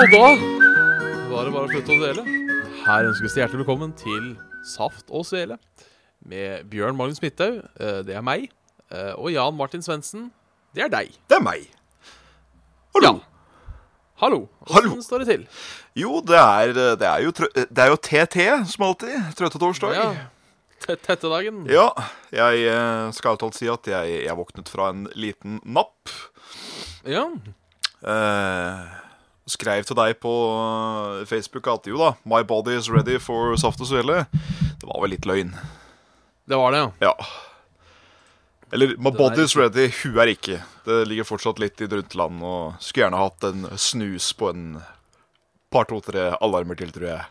Og da var det bare å slutte å dele. Her ønskes det hjertelig velkommen til Saft og Svele med Bjørn Magnus Midthaug, eh, det er meg, eh, og Jan Martin Svendsen, det er deg. Det er meg. Hallo. Ja. Hallo. Hallo. Hvordan står det til? Jo, det er, det, er jo, det er jo TT, som alltid. Trøttetorsdag. Ja. Te- Tettedagen. Ja, jeg eh, skal alt si at jeg, jeg våknet fra en liten napp. Ja. Eh, skrev til deg på eh, Facebook at jo da, my body is ready for saft og svele. Det var vel litt løgn. Det var det, ja. Ja. Eller my body is ready, hun er ikke. Det ligger fortsatt litt i drunteland, og skulle gjerne hatt en snus på en par, to, tre alarmer til, tror jeg.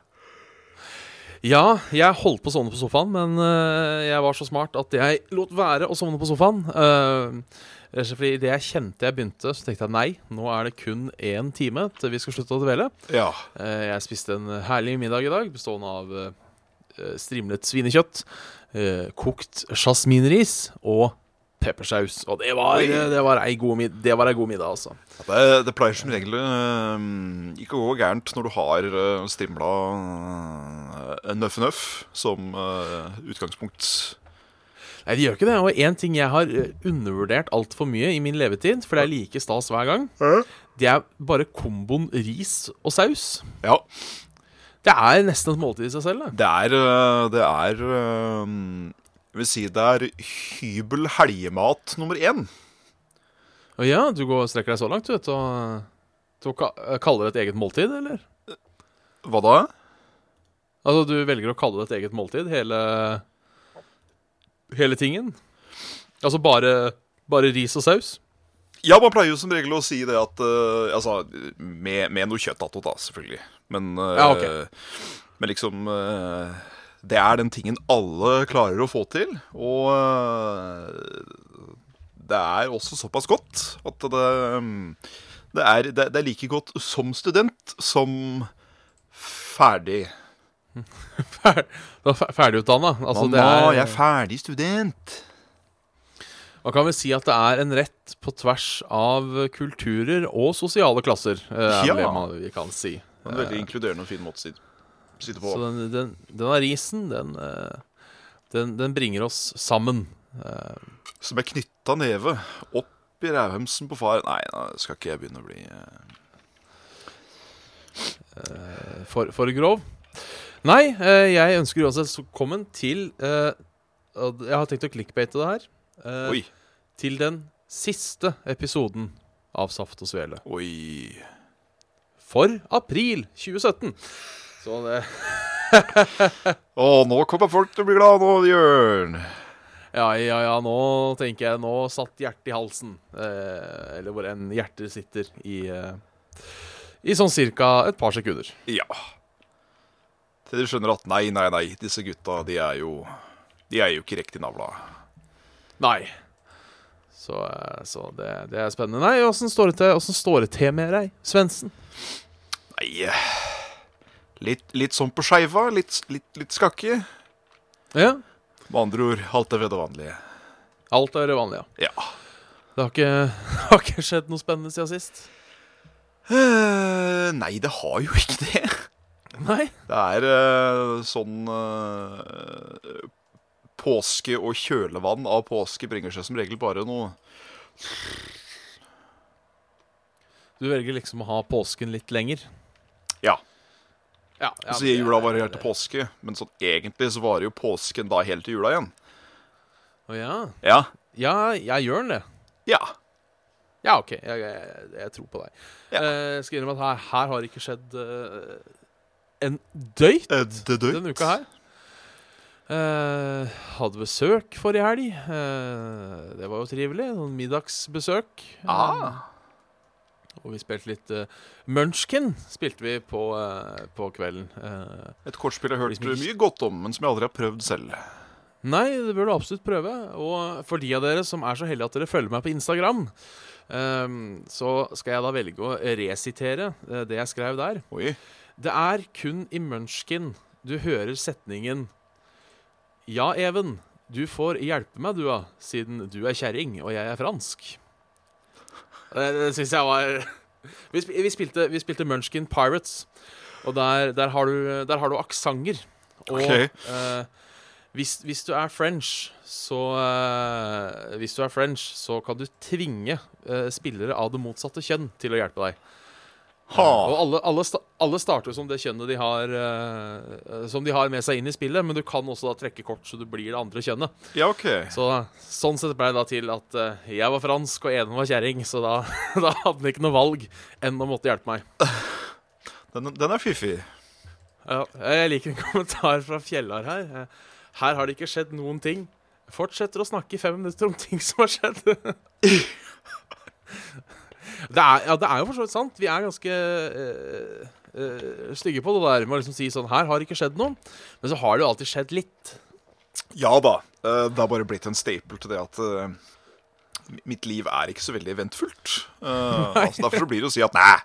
Ja, jeg holdt på å sovne på sofaen, men uh, jeg var så smart at jeg lot være å sovne på sofaen. Uh, fordi Idet jeg kjente jeg begynte, så tenkte jeg nei, nå er det kun én time til vi skal slutte å dvele. Ja. Eh, jeg spiste en herlig middag i dag, bestående av strimlet svinekjøtt, kokt sjasminris og peppersaus. Og det var, det var, ei, god mid det var ei god middag, altså. Det, det pleier som regel eh, ikke å gå gærent når du har uh, strimla uh, nøff-nøff som eh, utgangspunkt. Nei, det gjør ikke det. Og én ting jeg har eh, undervurdert altfor mye i min levetid, for det er like stas hver gang, det er bare komboen ris og saus. Ja, Det er nesten et måltid i seg selv. det. det er eh, Det er eh, Jeg vil si det er hybel helgemat nummer én. Å ja, du går og strekker deg så langt, du vet, og til å kalle det et eget måltid, eller? Hva da? Altså, du velger å kalle det et eget måltid, hele Hele tingen? Altså bare, bare ris og saus? Ja, man pleier jo som regel å si det at uh, Altså, med, med noe kjøtt attåt, da, selvfølgelig. Men, uh, Ja, okay. men liksom uh, Det er den tingen alle klarer å få til. Og eh, det er også såpass godt at det, det, er, det, det er like godt som student som ferdig. Du er ferdigutdanna. Altså, det Mamma, er, jeg er ferdig student. Man kan vel si at det er en rett på tvers av kulturer og sosiale klasser. eh, Er Ja. det man, vi kan si. En veldig inkluderende og fin måte å si- sitte på. Så den, den, denne risen, den, eh, den, den bringer oss sammen. Eh, Som er knytta neve opp i rævhømsen på far Nei, nå skal ikke jeg begynne å bli eh, for, for grov. Nei, eh, jeg ønsker uansett velkommen til uh, Jeg har tenkt å clickbate det her. Uh. Til den siste episoden av Saft og Svele. Oi. For april 2017. Så det Og nå kommer folk til å bli glad nå, Jørn. Ja, ja, ja, nå tenker jeg Nå satt hjertet i halsen. Eh, eller hvor enn hjertet sitter i eh, I sånn cirka et par sekunder. Ja. Til de skjønner at nei, nei, nei, disse gutta, de er jo De er jo ikke riktig navla. Nei. Så, eh, så det, det er spennende. Nei, åssen står det til står det til med deg, Svendsen? Nei Litt, litt sånn på skeiva. Litt, litt, litt skakke. Ja, Med andre ord, alt er ved det vanlige. alt er det vanlige. Ja. Det har ikke, har ikke skjedd noe spennende siden sist? Uh, nei, det har jo ikke det. Nei. Det er uh, sånn uh, Påske og kjølevann av påske bringer seg som regel bare noe Du velger liksom å ha påsken litt lenger. Ja. Ja, ja, Så jula varer helt til påske, men sånn egentlig så varer jo påsken da helt til jula igjen. Å ja. Ja. Ja, jeg gjør den det. Ja. Ja, OK. Jeg, jeg, jeg tror på deg. Ja. Uh, skal innrømme at her, her har det ikke skjedd eh, en døyt Eh, denne uka her. Eh, hadde besøk forrige helg. Eh, det var jo trivelig. Noen middagsbesøk. Eh, Ah. Og vi spilte litt uh, Munchkin spilte vi på, uh, på kvelden. Uh, Et kortspill jeg har hørt mye godt om, men som jeg aldri har prøvd selv. nei, det bør du absolutt prøve. Og for de av dere som er så heldige at dere følger meg på Instagram, ehm, så skal jeg da velge å resitere eh, det jeg skrev der. Oi. Det er kun i Munchkin du hører setningen Ja, Even, du får hjelpe meg, du, da, siden du er kjerring og jeg er fransk. Det, det syns jeg var vi, sp vi, spilte, vi spilte Munchkin Pirates, og der, der har du, der har du aksenter. Og okay. eh, hvis, hvis du er French, så eh, Hvis du er French, så kan du tvinge eh, spillere av det motsatte kjønn til å hjelpe deg. Ha. Og alle, alle, alle starter som det kjønnet de har uh, Som de har med seg inn i spillet, men du kan også da trekke kort så du blir det andre kjønnet. Ja, OK. Så Sånn sett ble det da til at uh, jeg var fransk og Eden var kjerring, så da, da hadde han ikke noe valg enn å måtte hjelpe meg. Den, den er fiffig. Ja, jeg liker en kommentar fra Fjellar her. Her har det ikke skjedd noen ting. Fortsetter å snakke i fem minutter om ting som har skjedd. det, er, ja, det er jo for så vidt sant. Vi er ganske øh, øh, stygge på det der med å liksom si sånn Her har ikke skjedd noe. Men så har det jo alltid skjedd litt. Ja da. eh, Det har bare blitt en staple til det at mitt liv er ikke så veldig eventfullt. Altså derfor blir det å si at nei.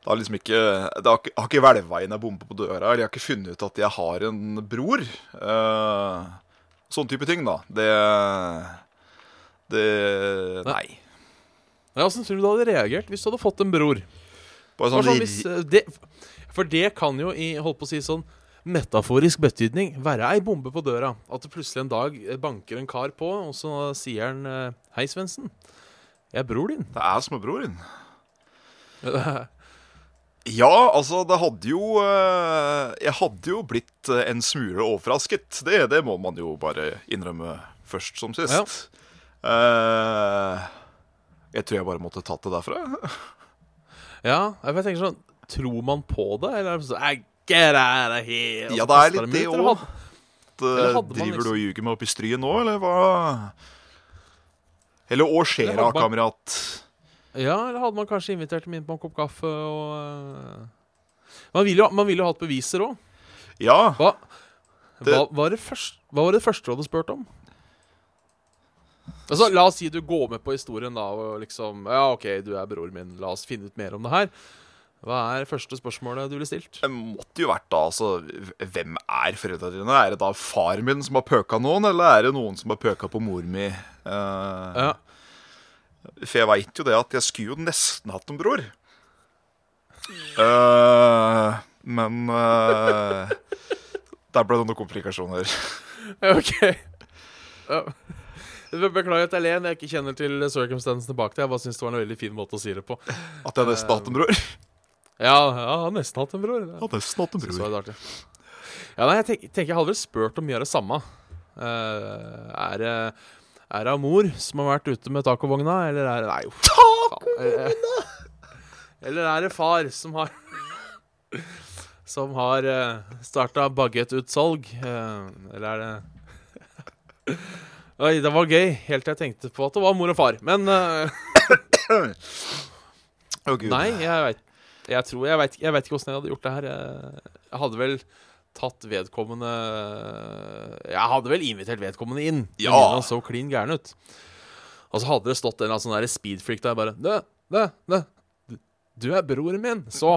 Det har liksom ikke Det har ikke, har ikke hvelva inn ei bombe på døra, eller jeg har ikke funnet ut at jeg har en bror. Uh, sånn type ting, da. Det Det Nei. Ja, Åssen tror du du hadde reagert hvis du hadde fått en bror? Bare sånn sånn, hvis, eh, det, for det kan jo i holdt på å si sånn metaforisk betydning være ei bombe på døra. At det plutselig en dag eh, banker en kar på, og så sier han eh, Hei, Svendsen. Jeg er bror din. Det er småbroren. Ja, altså, det hadde jo Jeg hadde jo blitt en smule overrasket. Det, det må man jo bare innrømme først som sist. Ja. Eh, jeg tror jeg bare måtte tatt det derfra. ja, jeg tenker sånn Tror man på det, eller er det sånn Get out of here! Ja, det er litt det òg. Driver liksom... Du og ljuger meg opp i stryet nå, eller hva? Eller hva skjer da, kamerat? Ja, eller hadde man kanskje invitert dem inn på en kopp kaffe og eh, Man ville jo, vil jo ha hatt beviser òg. Ja, Hva, Det- hva, var det først, hva var det første du hadde spurt om? Altså, La oss si du går med på historien da og liksom Ja, OK, du er broren min, la oss finne ut mer om det her. Hva er første spørsmålet du ville stilt? det måtte jo vært da, altså Hvem er foreldrene dine? Er det da far min som har pøka noen, eller er det noen som har pøka på mor mi? Uh, Ja, For jeg veit jo det at jeg skulle jo nesten hatt en bror. Uh, men uh, der ble det noen komplikasjoner. OK. Ja. Beklager at jeg ler jeg ikke kjenner til circumstancene bak det. Jeg bare syns det var en veldig fin måte å si det på. At jeg nesten hatt en bror. Ja, ja jeg har nesten hatt en bror. Jeg hadde nesten hatt en bror. Så artig. Ja, nei, jeg tenker, tenker jeg hadde vel spurt om mye av det samme. Uh, er det Er det mor som har vært ute med tacovogna, eller er det Nei, jo. Tacovogna! Eller er det far som har Som har starta baguettutsalg? Eller er det Oi, det var gøy, helt til jeg tenkte på at det var mor og far. Men uh, oh, Gud. Nei, jeg vet Jeg tror Jeg vet, jeg vet ikke åssen jeg hadde gjort det her. Jeg, hadde vel tatt vedkommende Jeg hadde vel invitert vedkommende inn. Ja. Han så klin gæren ut. Og så hadde det stått en eller annen sånn speedfreak der bare Dø, dø, dø. Du er broren min. Så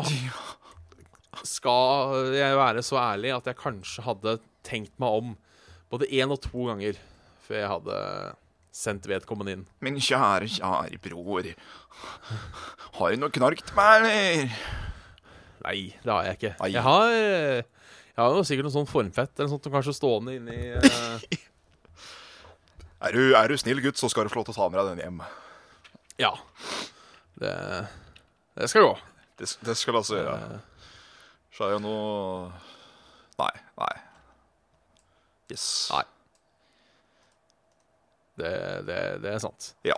skal jeg være så ærlig at jeg kanskje hadde tenkt meg om både én og to ganger før jeg hadde sendt vedkommende inn. Min kjære, kjære bror. Har du noe knark til meg, eller? Nei, det har jeg ikke. Ai. Jeg har Jeg har jo sikkert noe sånn formfett eller sånt kanskje stående inni uh, Er du, er du snill gutt, så skal du få lov til å ta med deg den hjem. Ja. Det, det skal gå. Det, det skal altså gjøre. Uh... Så er jo noe Nei, nei. Yes. Nei. Det, det, det er sant. Ja.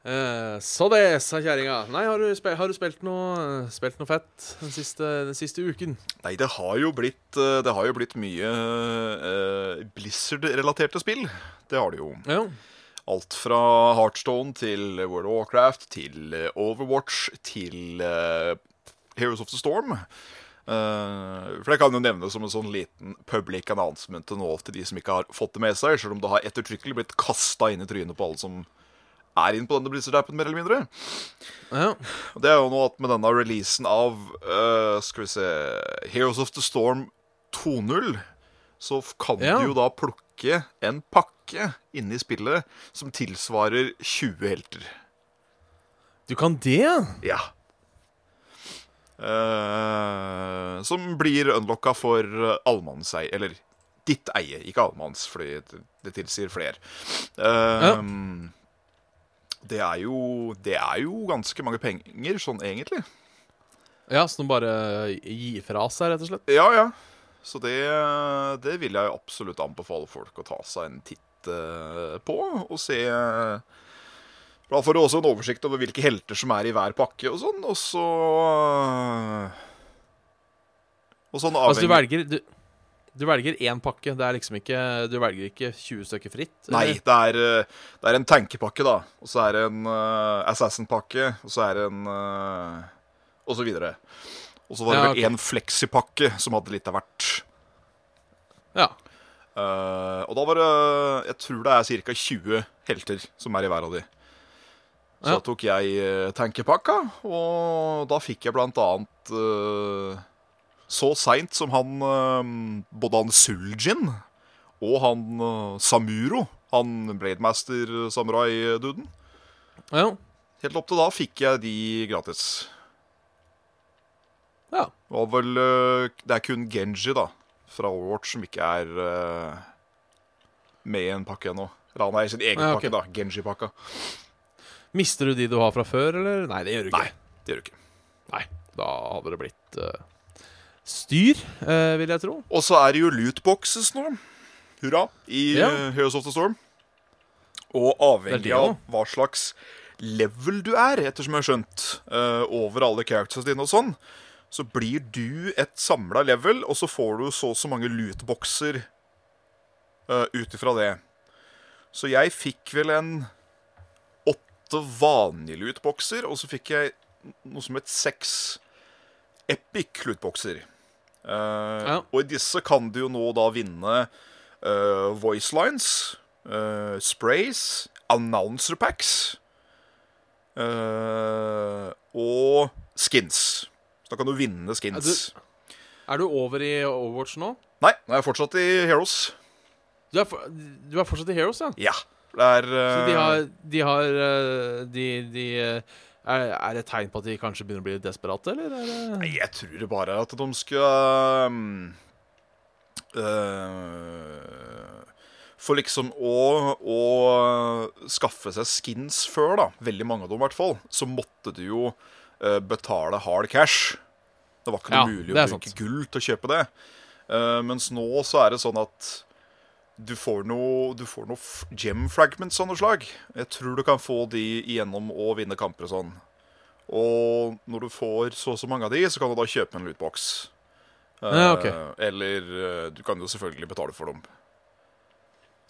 Eh, så det, sa kjerringa. Nei, har du, spil, har du spilt, noe, spilt noe fett den siste, den siste uken? Nei, det har jo blitt, eh, det har jo blitt mye eh, Blizzard-relaterte spill. Det har det jo. Ja. Alt fra Heartstone til World of Warcraft til eh, Overwatch til eh, Heroes of the Storm. Eh, for det kan jo nevnes som en sånn liten public announcement til nå til de som ikke har fått det med seg, selv om det har ettertrykkelig blitt kasta inn i trynet på alle som er inne på denne Blizzard-appen, mer eller mindre. Ja. Det er jo nå at med denne releasen av uh, Skal vi se Heroes of the Storm 2.0, så kan Ja. du jo da plukke en pakke inne i spillet som tilsvarer 20 helter. Du kan det, ja? Ja. Eh, som blir unlocka for allmannseie Eller ditt eie, ikke allmanns, fordi det, tilsier flere. Eh, Det er jo Det er jo ganske mange penger, sånn egentlig. Ja, Så de bare gir fra seg, rett og slett? Ja, ja. Så det, det vil jeg absolutt anbefale folk å ta seg en titt uh, på. Og se Da får du også en oversikt over hvilke helter som er i hver pakke og sånn. Og så Og sånn Altså, du velger du, du velger én pakke. Det er liksom ikke Du velger ikke 20 stykker fritt? Nei, det er, eh, det er en tankepakke, da. Og så er det en uh, Assassin-pakke. Og så er det en uh, Og så videre. Og så var det Ja, vel én en Flexi-pakke som hadde litt av hvert. Ja. Uh, og da var det Jeg tror det er ca. 20 helter som er i hver av de. Så da tok jeg uh, tankepakka, og da fikk jeg blant annet uh, Så seint som han uh, Både han Suljin og han uh, Samuro, han Blademaster-samurai-duden. ja. Helt opp til da fikk jeg de gratis. Ja. Det vel eh, Det er kun Genji, da, fra Overwatch, som ikke er eh, med i en pakke ennå. Eller han er i sin egen Ja, okay. pakke, da. Genji-pakka. Mister du de du har fra før, eller? Nei, det gjør du ikke. Nei, det gjør du ikke. Nei. Da hadde det blitt uh, styr, uh, vil jeg tro. Og så er det jo lootboxes nå. Hurra. I Ja. eh, Heroes of the Storm. Og avhengig av hva slags level du er, ettersom jeg har skjønt, over alle characters dine og sånn, så blir du et samla level, og så får du så og så mange lootboxer uh, ut ifra det. Så jeg fikk vel en åtte vanlige lootboxer, og så fikk jeg noe som het seks epic lootboxer. Uh, Ja. Og i disse kan du jo nå da vinne uh, voice lines, eh, sprays, announcer packs uh, og skins. Så da kan du vinne skins. Er du over i Overwatch nå? Nei, nå er jeg fortsatt i Heroes. Du er, for, du er fortsatt i Heroes, ja? Ja. Er Så de eh, har, de har eh, De, de eh, er, er det et tegn på at de kanskje begynner å bli desperate, eller? Er. Nei, jeg tror det bare er at de skal um, uh, For liksom å, å skaffe seg skins før, da, veldig mange av dem i hvert fall, så måtte du jo uh, betale hard cash. Det var ikke noe Ja, mulig å bruke sant. gull til å kjøpe det. Uh, mens nå så er det sånn at du får noe, du får noe gem fragments av noe slag. Jeg tror du kan få de igjennom å vinne kamper og sånn. Og når du får så og så mange av de, så kan du da kjøpe en lootbox. Ja, ok. Eh, Eller eh, du kan jo selvfølgelig betale for dem.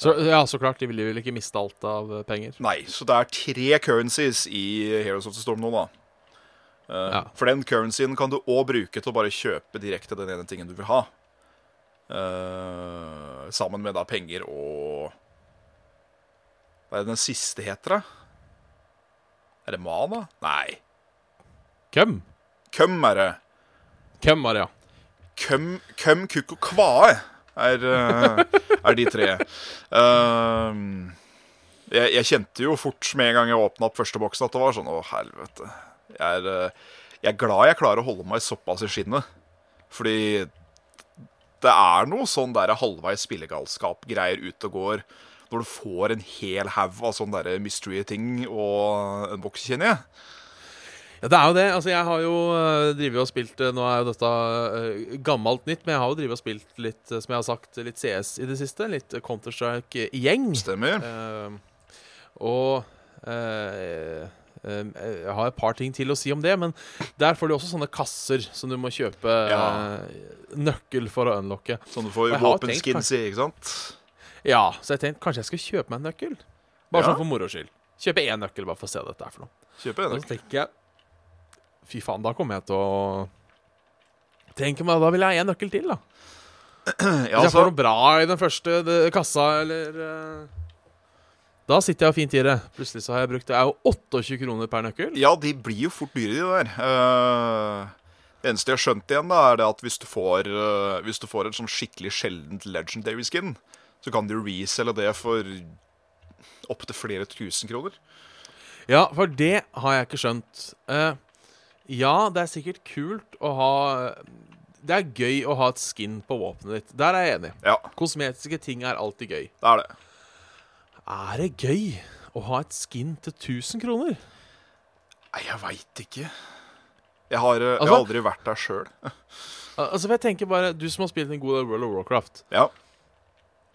Så, ja, så klart. De vil jo ikke miste alt av eh, penger. Nei, så det er tre currencies i Heroes of the Storm nå, da. Ja. For den currencyen kan du òg bruke til å bare kjøpe direkte den ene tingen du vil ha. Eh, sammen med da penger og Hva er det den siste heter, da? Er det mana? Nei. Køm? Køm er det. Køm, ja? Køm, køm kukk og kvae er, eh, er de tre. Eh, jeg, jeg kjente jo fort med en gang jeg åpna opp første boksen, at det var sånn Å, helvete. Jeg er, eh, jeg er glad jeg klarer å holde meg såpass i skinnet. Fordi det er noe sånn der halvveis spillegalskap-greier ute og går når du får en hel haug av sånne der mystery-ting og en boks, kjenner jeg. Ja, det er jo det. Altså, jeg har jo drevet drivet og spilt uh, Nå er jo dette uh, gammelt nytt, men jeg har jo drivet og spilt litt, uh, som jeg har sagt, litt CS i det siste. Litt uh, Counter-Strike-gjeng. Stemmer. Uh, og eh, eh, jeg har et par ting til å si om det, men der får du også sånne kasser som du må kjøpe Ja. eh, nøkkel for å unlocke. Sånn du får våpenskins i, ikke sant? Ja, så jeg tenkte kanskje jeg skal kjøpe meg en nøkkel. Bare Ja. sånn for moro skyld. Kjøpe én nøkkel bare for å se hva dette er for noe. Kjøper Og en så tenker jeg Fy faen, da kommer jeg til å Tenk meg, Da vil jeg ha én nøkkel til, da. Ja, Hvis jeg altså, får noe bra i den første kassa, eller eh, Da sitter jeg fint i det. Plutselig så har jeg brukt Det er jo 28 kroner per nøkkel. ja, de blir jo fort dyre, de der. Uh, det eneste jeg har skjønt igjen, da, er det at hvis du får, uh, hvis du får et sånn skikkelig sjeldent legendary skin, så kan du reselge det for opptil flere tusen kroner. Ja, for det har jeg ikke skjønt. Uh, ja, det er sikkert kult å ha Det er gøy å ha et skin på våpenet ditt. Der er jeg enig. Ja, Kosmetiske ting er alltid gøy. det er det. Er det gøy å ha et skin til 1000 kroner? Nei, jeg veit ikke. Jeg har, eh, jeg Altså- har aldri vært der sjøl. Altså, for jeg tenker bare Du som har spilt en god del World of Warcraft. Ja.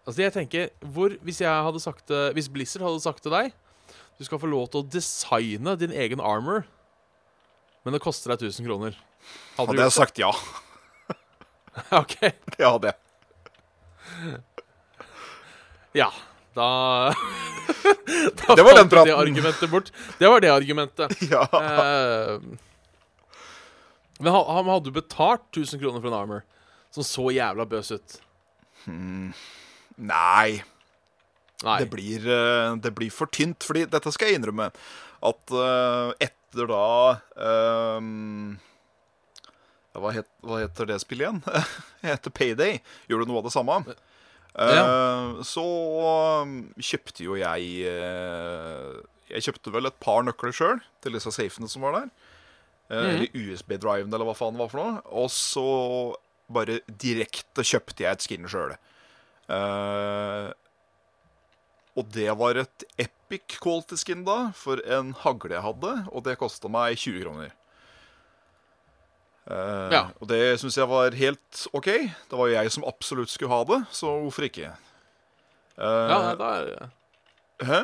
Altså, jeg tenker hvor, Hvis jeg hadde sagt Hvis Blizzard hadde sagt til deg Du skal få lov til å designe din egen armor, men det koster deg 1000 kroner. Hadde Hadde jeg det? sagt ja. Ok OK. Det hadde jeg. Ja. Da, Det da var den praten. Det argumentet bort. Det var det argumentet. Ja. Eh, men ha- han hadde jo betalt 1000 kroner for en armor som så jævla bøs ut. Nei. Nei. Det blir, eh, det blir for tynt, fordi dette skal jeg innrømme. At eh, etter da um, hva, het, hva heter det spillet igjen? Det heter Payday. Gjorde noe av det samme. Eh, Så um, kjøpte jo jeg eh, Jeg kjøpte vel et par nøkler sjøl til disse safene som var der. Eh, Mhm. Eller USB-driven, eller hva faen det var for noe. Og så bare direkte kjøpte jeg et skin sjøl. og det var et epic quality skin da, for en hagle jeg hadde, og det kosta meg 20 kroner. Eh, Ja. Og det syns jeg var helt OK. Det var jo jeg som absolutt skulle ha det, så hvorfor ikke? Uh, Ja, nei, da er, det Hæ?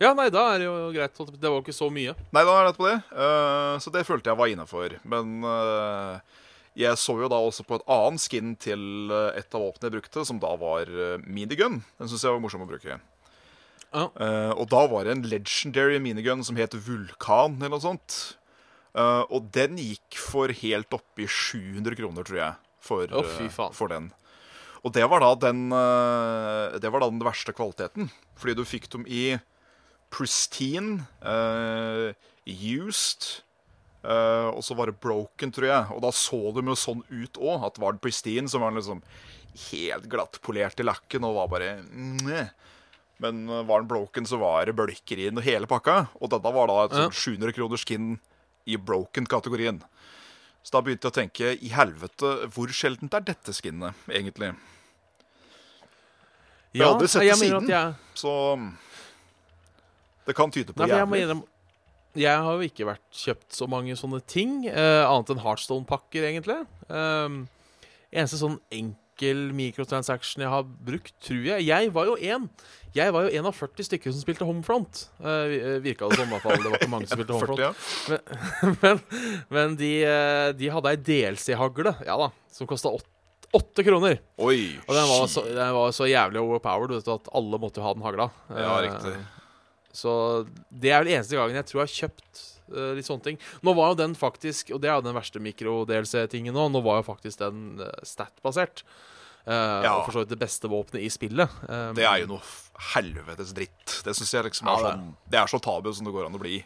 ja, nei, da er det jo greit. Det var jo ikke så mye. Nei, da er det på det. Uh, så det følte jeg var innafor. Men jeg så jo da også på et annet skin til et av våpnene jeg brukte, som da var minigun. Den syns jeg var morsom å bruke. Ja. Og da var det en legendary minigun som het Vulkan, eller noe sånt. Eh, og den gikk for helt oppi 700 kroner, tror jeg, for, oh, for den. Og det var da den uh, Det var da den verste kvaliteten. Fordi du fikk dem i pristine, uh, used Og så var det broken, tror jeg. Og da så de jo sånn ut òg. At var det pristine, som var liksom helt glattpolert i lakken og var bare Meh. Men var den broken, så var det bølker inn og hele pakka. Og dette var da et sånn 700 kroners skin i broken-kategorien. Så da begynte jeg å tenke i helvete, hvor sjeldent er dette skinnet, egentlig? Jeg har aldri sett det siden. at jeg, Så mm, det kan tyde på Nei, jævlig. jeg. Jeg har jo ikke vært kjøpt så mange sånne ting, uh, annet enn Heartstone-pakker, egentlig. Um, eneste sånn enkel mikrotransaction jeg har brukt, tror jeg Jeg var jo en Jeg var jo en av 40 stykker som spilte Homefront. Uh, Virka det som, i hvert fall. Det var ikke mange som spilte Homefront. 40, ja. men men de, eh, de hadde ei DLC-hagle, ja da, som kosta åtte kroner. Oi, Og den var, så, den var så jævlig overpowered vet du, at alle måtte jo ha den hagla. Ja, Eh, riktig. Så det er vel eneste gangen jeg tror jeg har kjøpt eh, litt sånne ting. Nå var jo den faktisk, og det er jo den verste mikro-DLC-tingen nå, nå var jo faktisk den uh, stat-basert. Uh, Ja. Og for så vidt det beste våpenet i spillet. Um, Det er jo noe helvetes dritt. Det syns jeg liksom Ja, er det er. sånn Det er så tabu som det går an å bli.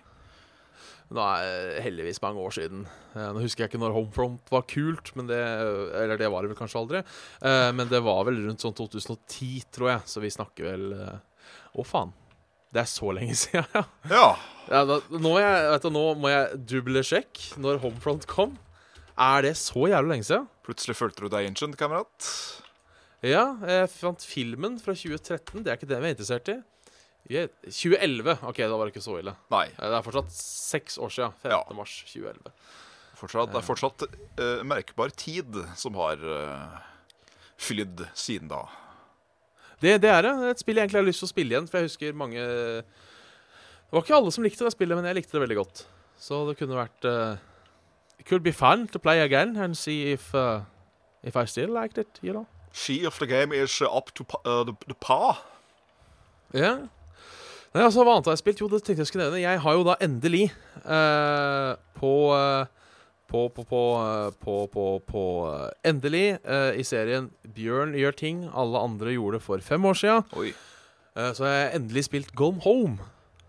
Nå er heldigvis mange år siden. Eh, nå husker jeg ikke når Homefront var kult, men det, eller det var det vel kanskje aldri. Eh, men det var vel rundt sånn 2010, tror jeg, så vi snakker vel eh, Å, faen. Det er så lenge siden, ja. Ja. ja da, nå, må jeg, vet du, nå må jeg double-sjekke når Homefront kom. Er det så jævlig lenge siden? Plutselig følte du deg ancient, kamerat. Ja, jeg fant filmen fra 2013. Det er ikke den vi er interessert i. 2011. OK, da var det ikke så ille. Nei. Eh, Det er fortsatt seks år siden. 15. Ja. mars 2011. Fortsatt, det er fortsatt uh, merkbar tid som har uh, flydd siden da. Det, det er det. Et spill jeg egentlig har lyst til å spille igjen. For jeg husker mange Det var ikke alle som likte det spillet, men jeg likte det veldig godt. Så det kunne vært uh, It could be fun to play again and see if uh, If I still liked it, you know. She of the game is uh, up to uh, the, the pa. Ja. Nei, altså, Hva annet har jeg spilt? Jo, det tenkte jeg skulle nevne. Jeg har jo da endelig uh, på, eh, på På på eh, på, på, på eh, Endelig uh, i serien Bjørn gjør ting alle andre gjorde for fem år sia, Uh, så har jeg endelig spilt Gone Home.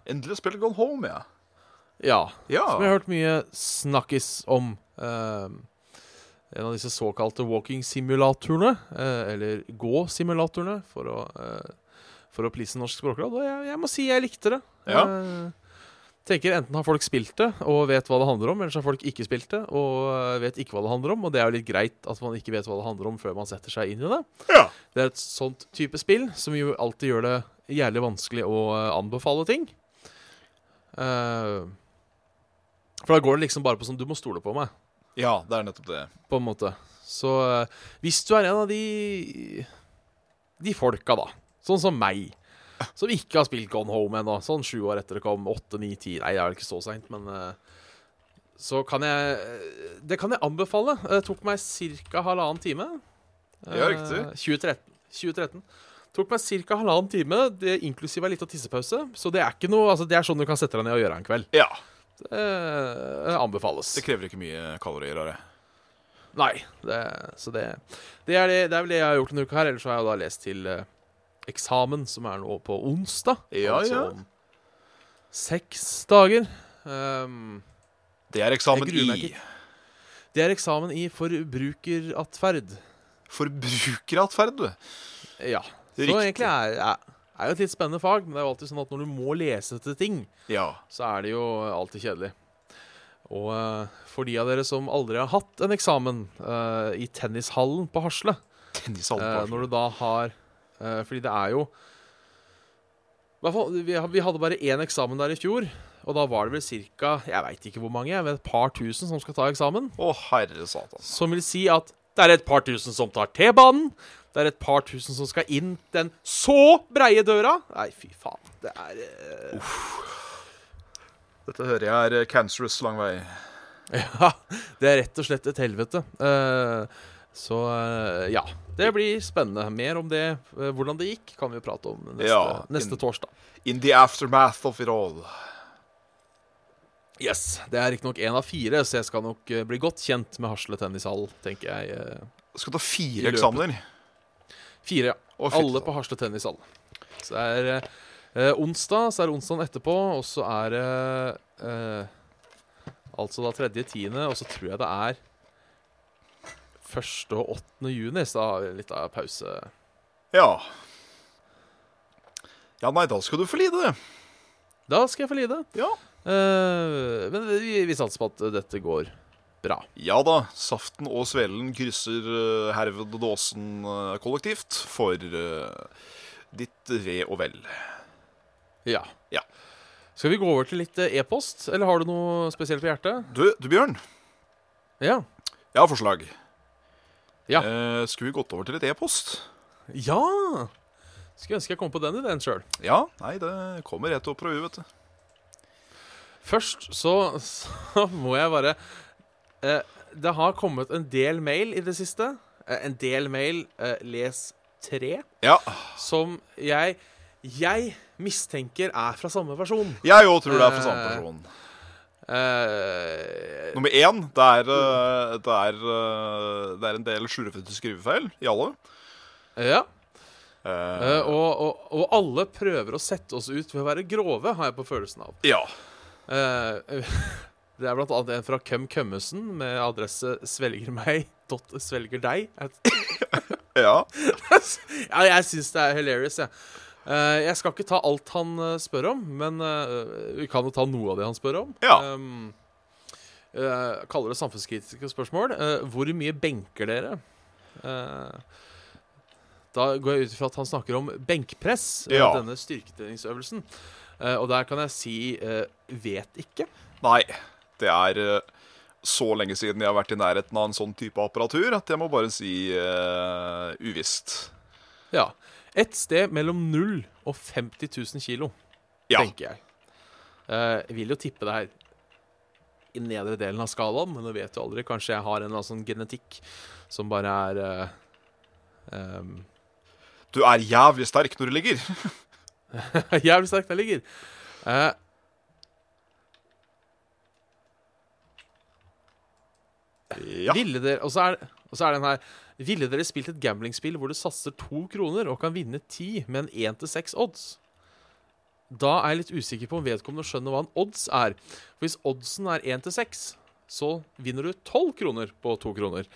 Endelig spilt Gone Home, ja. Ja. Ja. Som jeg har hørt mye snakkis om. Uh, en av disse såkalte walking-simulatorene, eller gå-simulatorene, for å uh, For å please Norsk språkråd. Og jeg, jeg må si jeg likte det. Ja. Eh, tenker Enten har folk spilt det og vet hva det handler om, eller så har folk ikke spilt det og eh, vet ikke hva det handler om. Og det er jo litt greit at man ikke vet hva det handler om før man setter seg inn i det. Ja. Det er et sånt type spill som jo alltid gjør det jævlig vanskelig å eh, anbefale ting. Eh, for da går det liksom bare på sånn Du må stole på meg, ja, det er nettopp det. på en måte. Så hvis du er en av de De folka, da, sånn som meg, som ikke har spilt Gone Home ennå, sånn sju år etter det kom, åtte, ni, ti Nei, det er vel ikke så seint, men eh, så kan jeg eh, Det kan jeg anbefale. Det tok meg ca. halvannen time. Ja, riktig. Eh, 2013. 2013. Tok meg ca. halvannen time, det inklusiv ei lita tissepause. Så det er ikke noe Altså det er sånn du kan sette deg ned og gjøre en kveld. Ja. Det anbefales. Det krever ikke mye kalorier av det. Nei. Det, så det, det, er det, det er vel det jeg har gjort denne uka her. Ellers har jeg da lest til eksamen, som er nå på onsdag. Ja, altså ja. om seks dager. Um, Det er eksamen i det er eksamen i forbrukeratferd. forbrukeratferd, du. Ja. Så Riktig. egentlig er, er, er jo et litt spennende fag, men det er jo alltid sånn at når du må lese til ting, Ja. så er det jo alltid kjedelig. Og eh, for de av dere som aldri har hatt en eksamen uh, i tennishallen på Hasle, Tennishallen på når du da har eh, Fordi det er jo fall, vi, vi hadde bare én eksamen der i fjor, og da var det vel ca. Jeg veit ikke hvor mange, jeg vet et par tusen som skal ta eksamen. Å, herre satan. Som vil si at det er et par tusen som tar T-banen. Det er et par tusen som skal inn den så breie døra. Nei, fy faen. Det er eh, Dette hører jeg er cancerous lang vei. Ja, det er rett og slett et helvete. Eh, så eh, ja. Det blir spennende. Mer om det, eh, hvordan det gikk, kan vi jo prate om neste, Ja, neste torsdag. In the aftermath of it all. Yes. Det er riktignok én av fire, så jeg skal nok eh, bli godt kjent med Hasle tennishall, tenker jeg. Skal ta fire eksamener. Fire, ja. Å, Alle på Hasle tennishall. Så det er eh, onsdag, så er det onsdagen etterpå, og så er det eh, Altså da tredje, tiende, og så tror jeg det er første og 8. juni, så har vi litt av pause. Ja. Ja, nei, da skal du få lide. Da skal jeg få lide. Ja. Uh, men vi, vi satser på at dette går bra. Ja da, Saften og Svelen krysser uh, herved Dåsen eh, kollektivt for ditt ve og vel. Ja. Ja. Skal vi gå over til litt e-post, eller har du noe spesielt på hjertet? Du, du Bjørn, Ja. jeg har forslag. Ja. Eh, skulle vi gått over til et e-post? Ja! Skulle ønske jeg kom på den ideen sjøl. Ja, nei, det kommer rett opp fra huet, vet du. Først så, så må jeg bare eh, Det har kommet en del mail i det siste. Eh, en del mail, eh, les tre, Ja, som jeg jeg mistenker er fra samme person. jeg òg tror det er fra samme Eh, person. Eh, Nummer én, det er, eh, det er, eh, det er en del slurvete skrivefeil i alle. ja. Uh, og, og, og alle prøver å sette oss ut ved å være grove, har jeg på følelsen av. ja. Uh, det er blant annet en fra Køm Kømmesen med adresse svelgermeg.svelgerdeg. Ja. ja, jeg syns det er hilarious, jeg. Eh, jeg skal ikke ta alt han eh, spør om, men eh, vi kan jo ta noe av det han spør om. Ja. Um, eh, kaller det samfunnskritiske spørsmål. Eh, hvor mye benker dere? Eh, da går jeg ut ifra at han snakker om benkpress, eh, Ja. denne styrketreningsøvelsen. Eh, og der kan jeg si eh, vet ikke. Nei, det er eh, så lenge siden jeg har vært i nærheten av en sånn type apparatur at jeg må bare si eh, uvisst. Ja. Et sted mellom 0 og 50 000 kilo, Ja. tenker jeg. Eh, jeg vil jo tippe det her i nedre delen av skalaen, men du vet jo aldri. Kanskje jeg har en eller annen sånn genetikk som bare er uh, um... Du er jævlig sterk når du ligger. Jævlig sterk når jeg ligger. Uh, Ja. Ville dere Og så er, er den her Ville dere spilt et gamblingspill hvor du satser to kroner og kan vinne ti med en 1 til 6 odds? Da er jeg litt usikker på om vedkommende skjønner hva en odds er. For hvis oddsen er 1 til 6, så vinner du 12 kroner på to kroner.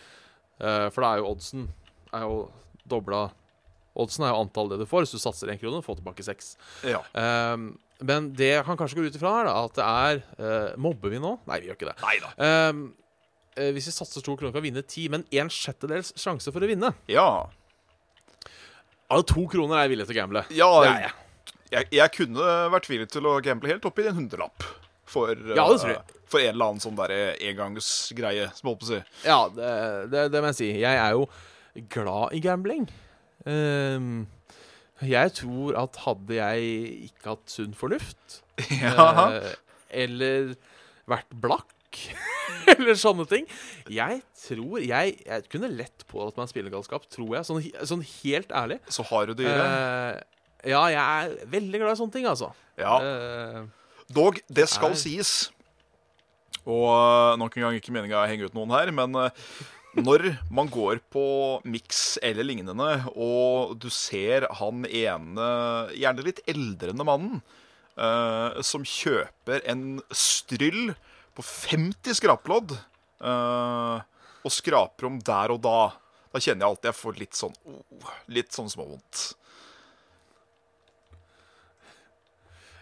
Eh, for da er jo oddsen er jo dobla Oddsen er jo antall det du får. Hvis du satser én krone, får tilbake seks. ja. Um, men det han kan kanskje gå ut ifra, er da, at det er uh, Mobber vi nå? Nei, vi gjør ikke det. Um, hvis vi satser to kroner, kan vinne ti, men en sjettedels sjanse for å vinne. Ja. Ja, to kroner er jeg villig til å gamble. Ja, jeg. jeg, jeg kunne vært villig til å gamble helt oppi en hundrelapp. For, Ja, eh, for en eller annen sånn derre engangsgreie, som jeg holdt på å si. Ja, det, det, det må jeg si. Jeg er jo glad i gambling. Um, jeg tror at hadde jeg ikke hatt sunn fornuft, Ja. uh, eller vært blakk, eller sånne ting Jeg tror Jeg, jeg kunne lett pådratt meg spillegalskap, tror jeg. Sånn, sånn helt ærlig. Så har du det i det. Eh, ja, jeg er veldig glad i sånne ting, altså. Ja. Uh, Dog, det skal er- sies. Og øh, nok en gang ikke meninga å henge ut noen her, men når man går på Mix eller lignende, og du ser han ene, gjerne litt eldrende mannen, uh, som kjøper en stryll på 50 skraplodd, uh, og skraper om der og da, da kjenner jeg alltid jeg får litt sånn oh, litt sånn småvondt.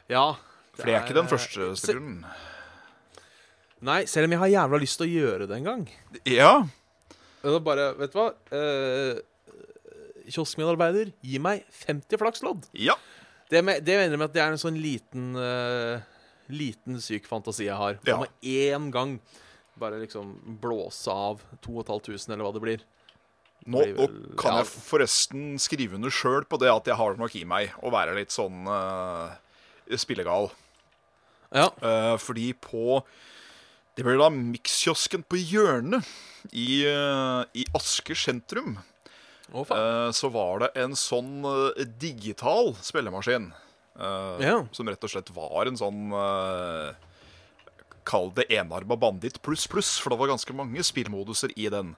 ja. For det er ikke den eh, første se- Nei, selv om jeg har jævla lyst til å gjøre det en gang. Ja. Da bare, vet du hva? Eh, kioskmedarbeider, gi meg 50 flakslodd. Ja. Det, med, det mener jeg med at det er en sånn liten eh, Liten syk fantasi jeg har. Ja. Om med én gang bare liksom blåse av 2500, eller hva det blir. Nå, nå kan ja. jeg forresten skrive under sjøl på det at jeg har nok i meg å være litt sånn uh, spillegal. Ja. Uh, fordi på Det blir da Mikskiosken på hjørnet i, uh, i Asker sentrum. Oh, så var det en sånn digital spillemaskin. Eh, Ja. Som rett og slett var en sånn uh, Kall det enarma banditt pluss pluss, for det var ganske mange spillmoduser i den.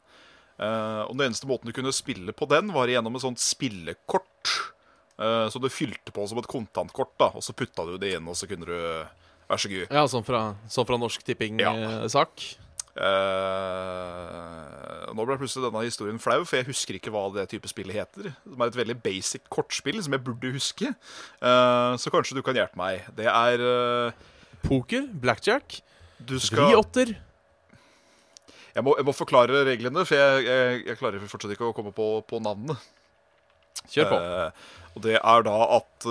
Uh, og Den eneste måten du kunne spille på den, var gjennom et sånt spillekort. Uh, så du fylte på som et kontantkort, da og så putta du det inn, og så kunne du Vær så god. ja, sånn fra, sånn fra Norsk Ja. Eh, nå ble plutselig denne historien flau, for jeg husker ikke hva det type spillet heter. Som er et veldig basic kortspill som jeg burde huske. Uh, så kanskje du kan hjelpe meg. Det er uh, Poker, blackjack, vriotter. jeg jeg må forklare reglene, for jeg, jeg, jeg klarer fortsatt ikke å komme på, på navnet. Kjør på. Og det er da at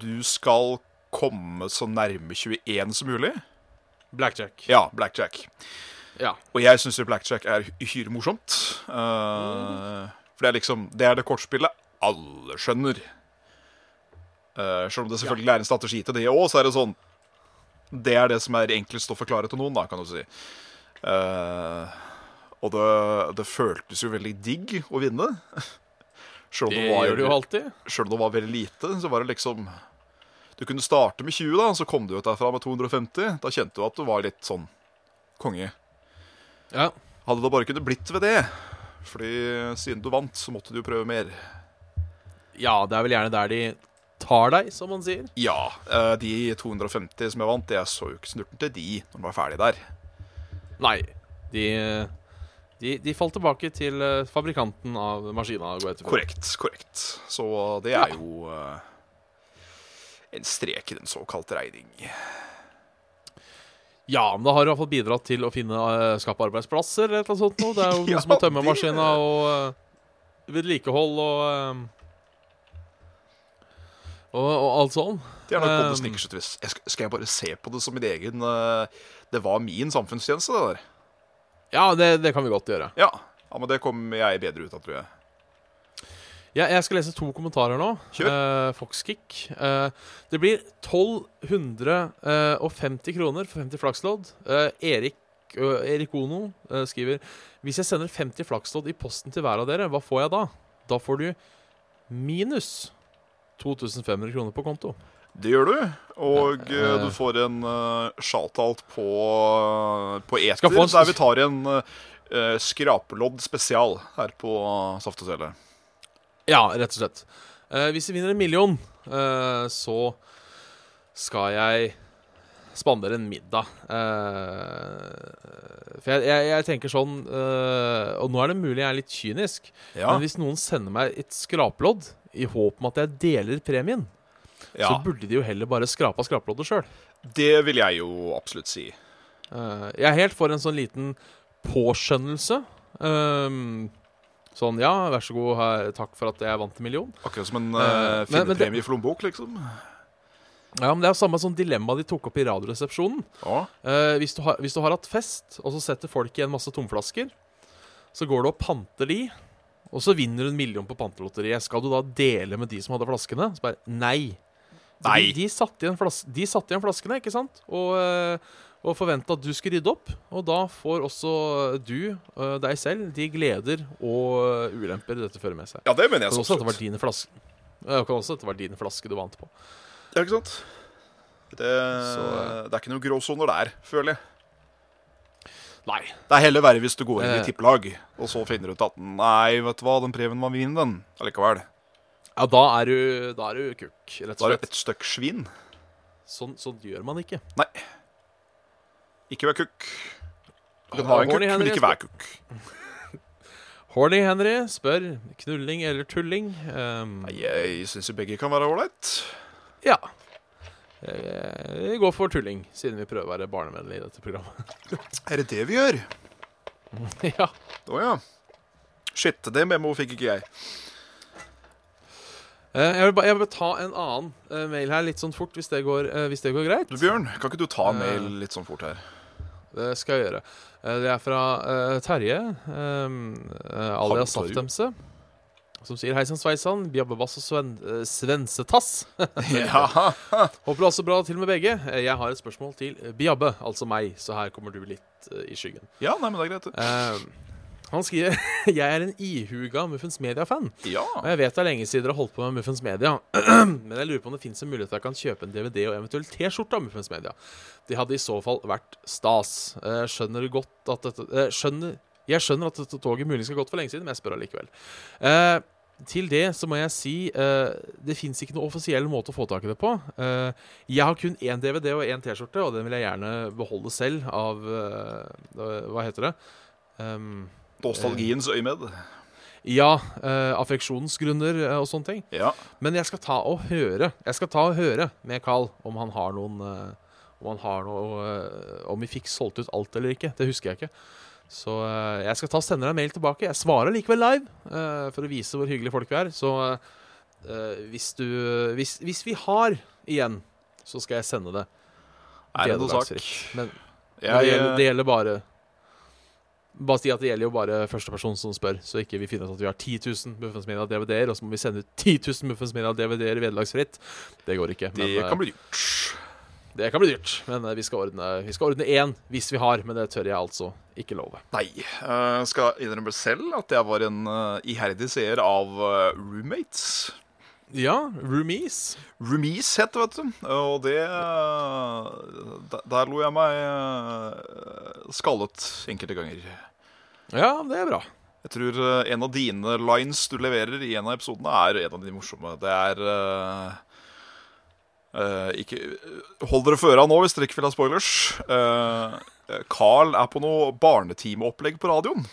du skal komme så nærme 21 som mulig. Blackjack. Ja, blackjack. Ja. Og jeg syns blackjack er uhyre morsomt. Eh, For det er liksom Det er det kortspillet alle skjønner. Uh, selv om det selvfølgelig er en strategi til det òg, så er det sånn Det er det som er enklest å forklare til noen, da, kan du si. Uh, og det, det føltes jo veldig digg å vinne. Selv om Det det var, gjør det jo alltid. selv om det var veldig lite, så var det liksom Du kunne starte med 20, da, så kom du ut derfra med 250. Da kjente du at du var litt sånn konge. Ja. Hadde det bare kunnet blitt ved det. Fordi siden du vant, så måtte du jo prøve mer. ja, det er vel gjerne der de tar deg, som man sier. Ja, eh, de 250 som jeg vant, jeg så jo ikke snurten til de når de var ferdig der. Nei. De, de, de falt tilbake til eh, fabrikanten av maskina. Korrekt, korrekt. Så det er jo eh, en strek i den såkalte regning. Ja, men det har i hvert fall bidratt til å finne uh, skape arbeidsplasser eller et eller annet sånt. Nå. Det er jo noen Ja, som må tømme maskina og uh, vedlikehold og, eh, og Og alt sånn. Det er nok Um, Snickersutvis. Jeg skal, jeg bare se på det som min egen uh, Det var min samfunnstjeneste, det der. Ja, det, det kan vi godt gjøre. Ja, ja men det kom jeg bedre ut av, tror jeg. Ja, jeg skal lese to kommentarer nå. Kjør. Uh, Foxkick. Uh, det blir 1250 kroner for 50 flakslodd. Uh, Erik, Erik Ono eh, skriver Hvis jeg sender 50 flakslodd i posten til hver av dere, hva får jeg da? Da får du minus 2500 kroner på konto. Det gjør du. Og eh, eh. du får en uh, shout-out på, på Eter, der vi tar en eh, skrapelodd spesial her på Saft og Svele. Ja, rett og slett. Eh, hvis vi vinner en million, eh, så skal jeg spandere en middag. Eh, for jeg, jeg, jeg tenker sånn eh, Og nå er det mulig jeg er litt kynisk, Ja, men hvis noen sender meg et skraplodd i håp om at jeg deler premien, ja. så burde de jo heller bare skrape av skraploddet sjøl. det vil jeg jo absolutt si. jeg er helt for en sånn liten påskjønnelse. Ehm, sånn ja, vær så god, takk for at jeg vant en million. Akkurat som en Eh, uh, men- men finnepremie i flombok, liksom. Ja, men Det er samme sånn dilemma de tok opp i Radioresepsjonen. Ja. Eh, hvis, du har, hvis du har hatt fest, og så setter folk igjen masse tomflasker, så går du og panter de, og så vinner du en million på pantelotteriet. Skal du da dele med de som hadde flaskene? Så bare nei. Nei. De, de, satte igjen flas de satte igjen flaskene, ikke sant? Og, eh, og forventa at du skulle rydde opp. Og da får også du, eh, deg selv, de gleder og ulemper dette fører med seg. ja, det mener jeg kan så også dette det var flaske. Det kan også dette det var din flaske du vant på. Ja, ikke sant? Det, Så, det er ikke noen gråsoner der, føler jeg. Nei. Det er heller verre hvis du går inn i Eh. tippelag, og så finner du ut at nei, vet du hva, den premien var min, den allikevel. Ja, da er du, da er du kukk, rett Da er du et stykk svin. Sånn, sånn gjør man ikke. Nei. Ikke vær kukk. Du har en kukk, men ikke vær kukk. Horny Henry spør knulling eller tulling. Um, Nei, Jeg syns jo begge kan være ålreit. ja. Eh, Vi går for tulling, siden vi prøver å være barnevennlige i dette programmet. Er det det vi gjør? ja. Å ja. Shit, det memoet fikk ikke jeg. Eh, Jeg vil, bare, jeg vil ta en annen eh, mail her litt sånn fort, hvis det går, hvis det går greit. Du, Bjørn, kan ikke du ta en mail litt sånn fort her? Det skal jeg gjøre. Eh, Det er fra uh, Terje, uh, alias Saftemse, som sier Hei sann sveisann, bjabbebass og sven svensetass. Ja. Håper det også bra til med begge. Jeg har et spørsmål til Bjabbe, altså meg, så her kommer du litt uh, i skyggen. ja, nei, men det er greit. det. Han skriver Jeg er en ihuga Muffens Media-fan. Ja. Og jeg vet det er lenge siden dere har holdt på med Muffens Media, men jeg lurer på om det fins en mulighet jeg kan kjøpe en DVD og eventuelt T-skjorte av Muffens Media. Det hadde i så fall vært stas. Eh, skjønner godt at dette eh, skjønner, Jeg skjønner at dette toget muligens har gått for lenge siden, men jeg spør allikevel. Eh, til det så må jeg si uh, det fins ikke noe offisiell måte å få tak i det på. Uh, jeg har kun én DVD og én T-skjorte, og den vil jeg gjerne beholde selv av uh, Hva heter det? Um, Nostalgiens øyemed. ja, eh, affeksjonsgrunner eh, og sånne ting. Ja. Men jeg skal ta og høre Jeg skal ta og høre med Carl om han har noen eh, Om han har noe eh, Om vi fikk solgt ut alt eller ikke. Det husker jeg ikke. Så eh, jeg skal ta og sende deg en mail tilbake. Jeg svarer likevel live eh, for å vise hvor hyggelige folk vi er. Så hvis du hvis, hvis vi har igjen, så skal jeg sende det. Er det noe sak? Men, jeg, det, gjelder, det gjelder bare Bare si at det gjelder jo bare første person som spør, så ikke vi finner ut at vi har 10 000 Muffens Media DVD-er, og så må vi sende ut 10 000 Muffens Media DVD-er vederlagsfritt. Det går ikke. det kan bli dyrt. eh, det kan bli dyrt. Men eh, vi skal ordne Vi skal ordne én hvis vi har, men det tør jeg altså ikke love. Nei. Jeg skal innrømme selv at jeg var en eh, iherdig seer av eh, Roommates. Ja, roomies. Roomies het det, vet du. Og det eh, der, der lo jeg meg eh, skallet enkelte ganger. Ja, det er bra. Jeg tror eh, en av dine lines du leverer i en av episodene, er en av de morsomme. Det er uh, ikke, Hold dere for øra nå hvis dere ikke vil ha spoilers. Uh, Carl er på noe barnetimeopplegg på radioen.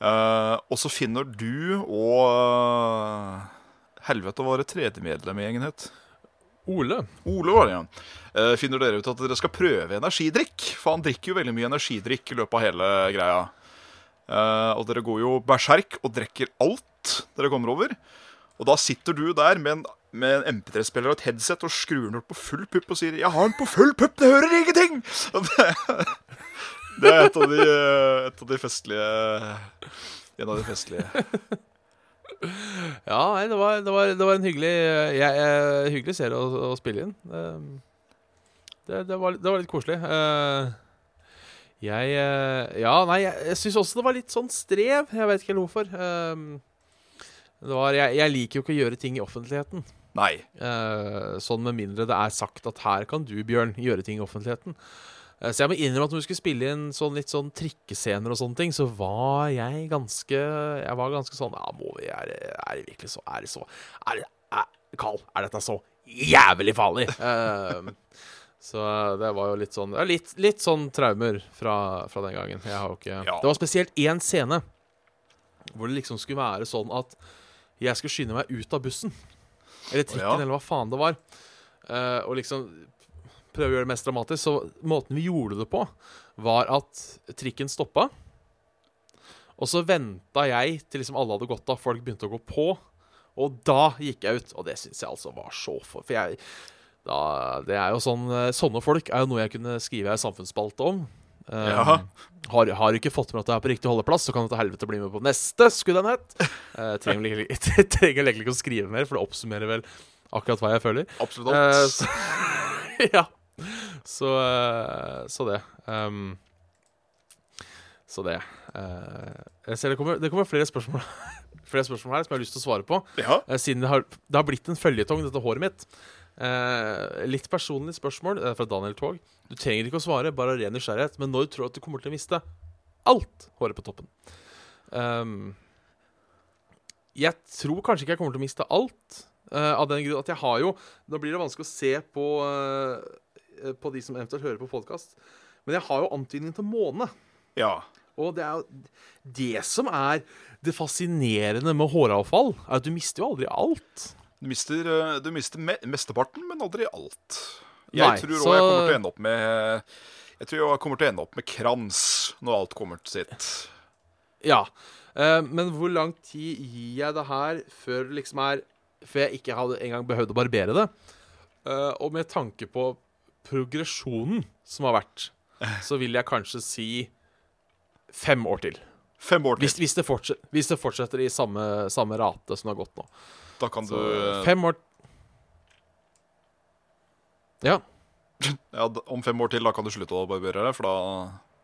Uh, og så finner du og Helvete, å var det tredje medlem i gjengen het? Ole. Ole var det, ja. Eh, finner dere ut at dere skal prøve energidrikk? For han drikker jo veldig mye energidrikk i løpet av hele greia. Eh, og dere går jo berserk og drikker alt dere kommer over. Og da sitter du der med en, med en MP3-spiller og et headset og skrur den opp på full pupp og sier 'Jeg har den på full pupp, det hører ingenting!' Det, det er et av de, et av de festlige En av de festlige. Ja, nei, det var, det var, det var en hyggelig jeg, jeg, Hyggelig serie å, å spille inn. Um, Det, det, var, det var litt koselig. Uh, jeg Ja, nei, jeg, jeg syns også det var litt sånn strev. Jeg vet ikke helt hvorfor. Det var, jeg, jeg liker jo ikke å gjøre ting i offentligheten. Nei. Eh, sånn med mindre det er sagt at her kan du, Bjørn, gjøre ting i offentligheten. Eh, så jeg må innrømme at når vi skulle spille inn sånn litt sånn trikkescener og sånne ting, så var jeg ganske Jeg var ganske sånn Ja, må vi Er, er det virkelig så Er det så Er er, Carl, er dette så jævlig farlig? uh, så det var jo litt sånn ja, litt, litt sånn traumer fra, fra den gangen. Jeg har jo ikke Ja. Det var spesielt én scene hvor det liksom skulle være sånn at jeg skulle skynde meg ut av bussen. Eller trikken, ja. eller hva faen det var. Uh, og liksom prøve å gjøre det mest dramatisk. Så måten vi gjorde det på, var at trikken stoppa. Og så venta jeg til liksom alle hadde gått av, folk begynte å gå på. Og da gikk jeg ut. Og det syns jeg altså var så for For jeg da, Det er jo sånn eh, Sånne folk er jo noe jeg kunne skrive ei samfunnsspalte om. Eh, Ja. har, har du ikke fått med at det er på riktig holdeplass, så kan du til helvete bli med på neste, skulle den hett. Uh, trenger, egentlig- jeg trenger egentlig ikke å skrive mer, for det oppsummerer vel akkurat hva jeg føler. Absolutt Eh, alt. så, ja. Så, eh, så det. Um, så det. Uh, jeg ser det kommer, det kommer flere spørsmål Flere spørsmål her som jeg har lyst til å svare på. ja. Uh, siden det har, det har blitt en føljetong, dette håret mitt. Uh, litt personlig spørsmål fra Daniel Tog. Du trenger ikke å svare, bare ren nysgjerrighet. Men når du tror at du kommer til å miste alt håret på toppen Um, Jeg tror kanskje ikke jeg kommer til å miste alt. Uh, av den grunn at jeg har jo Nå blir det vanskelig å se på, eh, på de som eventuelt hører på podkast. Men jeg har jo antydning til måne. ja. Og det er jo det som er det fascinerende med håravfall, er at du mister jo aldri alt. Du mister, eh, du mister me mesteparten, men aldri alt. Jeg Nei, tror så- jeg kommer til å ende opp med Jeg tror jeg kommer til å ende opp med krans når alt kommer til sitt. Ja. Eh, men hvor lang tid gir jeg det her før det liksom er Før jeg ikke hadde engang behøvd å barbere det? Eh, og med tanke på progresjonen som har vært, så vil jeg kanskje si fem år til. Fem år til. Hvis, hvis, det, fortsetter, hvis det fortsetter i samme, samme rate som det har gått nå. Da kan du fem år Ja. ja, Om fem år til da kan du slutte å barbere deg, for da,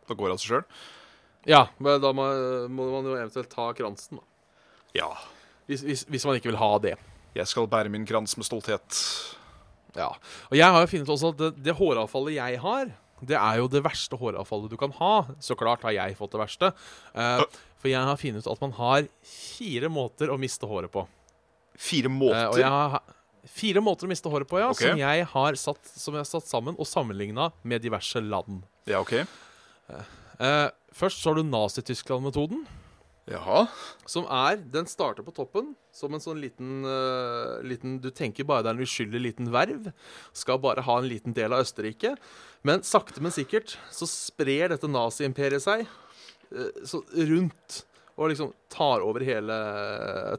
da går det av seg sjøl. Ja, men da må, må man jo eventuelt ta kransen, da. Ja. Hvis, hvis, hvis man ikke vil ha det. Jeg skal bære min krans med stolthet. Ja. Og jeg har jo funnet også at det, det håravfallet jeg har, det er jo det verste håravfallet du kan ha. Så klart har jeg fått det verste. Uh, for jeg har funnet ut at man har fire måter å miste håret på. Fire Eh, måter. og jeg har fire måter å miste håret på, ja, Okay. som jeg har satt, som jeg har satt sammen og sammenligna med diverse land. Ja, OK. Uh, først så har du Nazi-Tyskland-metoden. Jaha. Som er Den starter på toppen som en sånn liten, uh, liten Du tenker bare det er en uskyldig liten verv. Skal bare ha en liten del av Østerrike. Men sakte, men sikkert så sprer dette nazi-imperiet seg uh, så rundt. Og liksom tar over hele,